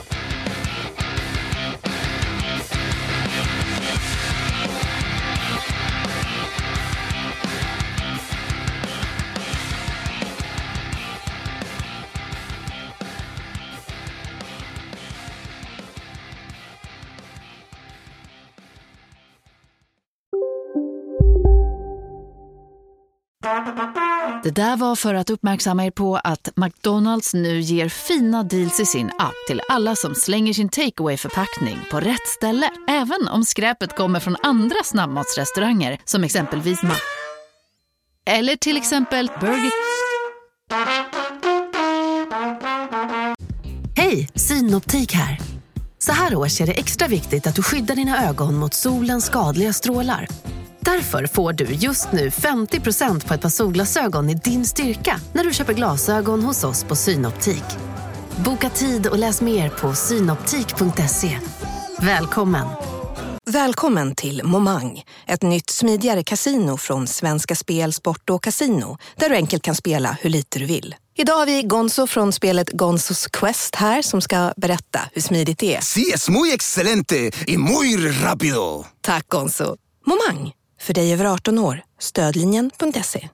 Det där var för att uppmärksamma er på att McDonalds nu ger fina deals i sin app till alla som slänger sin takeaway förpackning på rätt ställe. Även om skräpet kommer från andra snabbmatsrestauranger som exempelvis Ma... Eller till exempel Burger... Hej, Synoptik här. Så här års är det extra viktigt att du skyddar dina ögon mot solens skadliga strålar. Därför får du just nu 50% på ett par solglasögon i din styrka när du köper glasögon hos oss på Synoptik. Boka tid och läs mer på synoptik.se. Välkommen! Välkommen till Momang, ett nytt smidigare kasino från Svenska Spel, Sport och Casino där du enkelt kan spela hur lite du vill. Idag har vi Gonzo från spelet Gonzos Quest här som ska berätta hur smidigt det är. Sí, es muy excelente y muy rápido. Tack Gonzo. Momang, för dig över 18 år. Stödlinjen.se.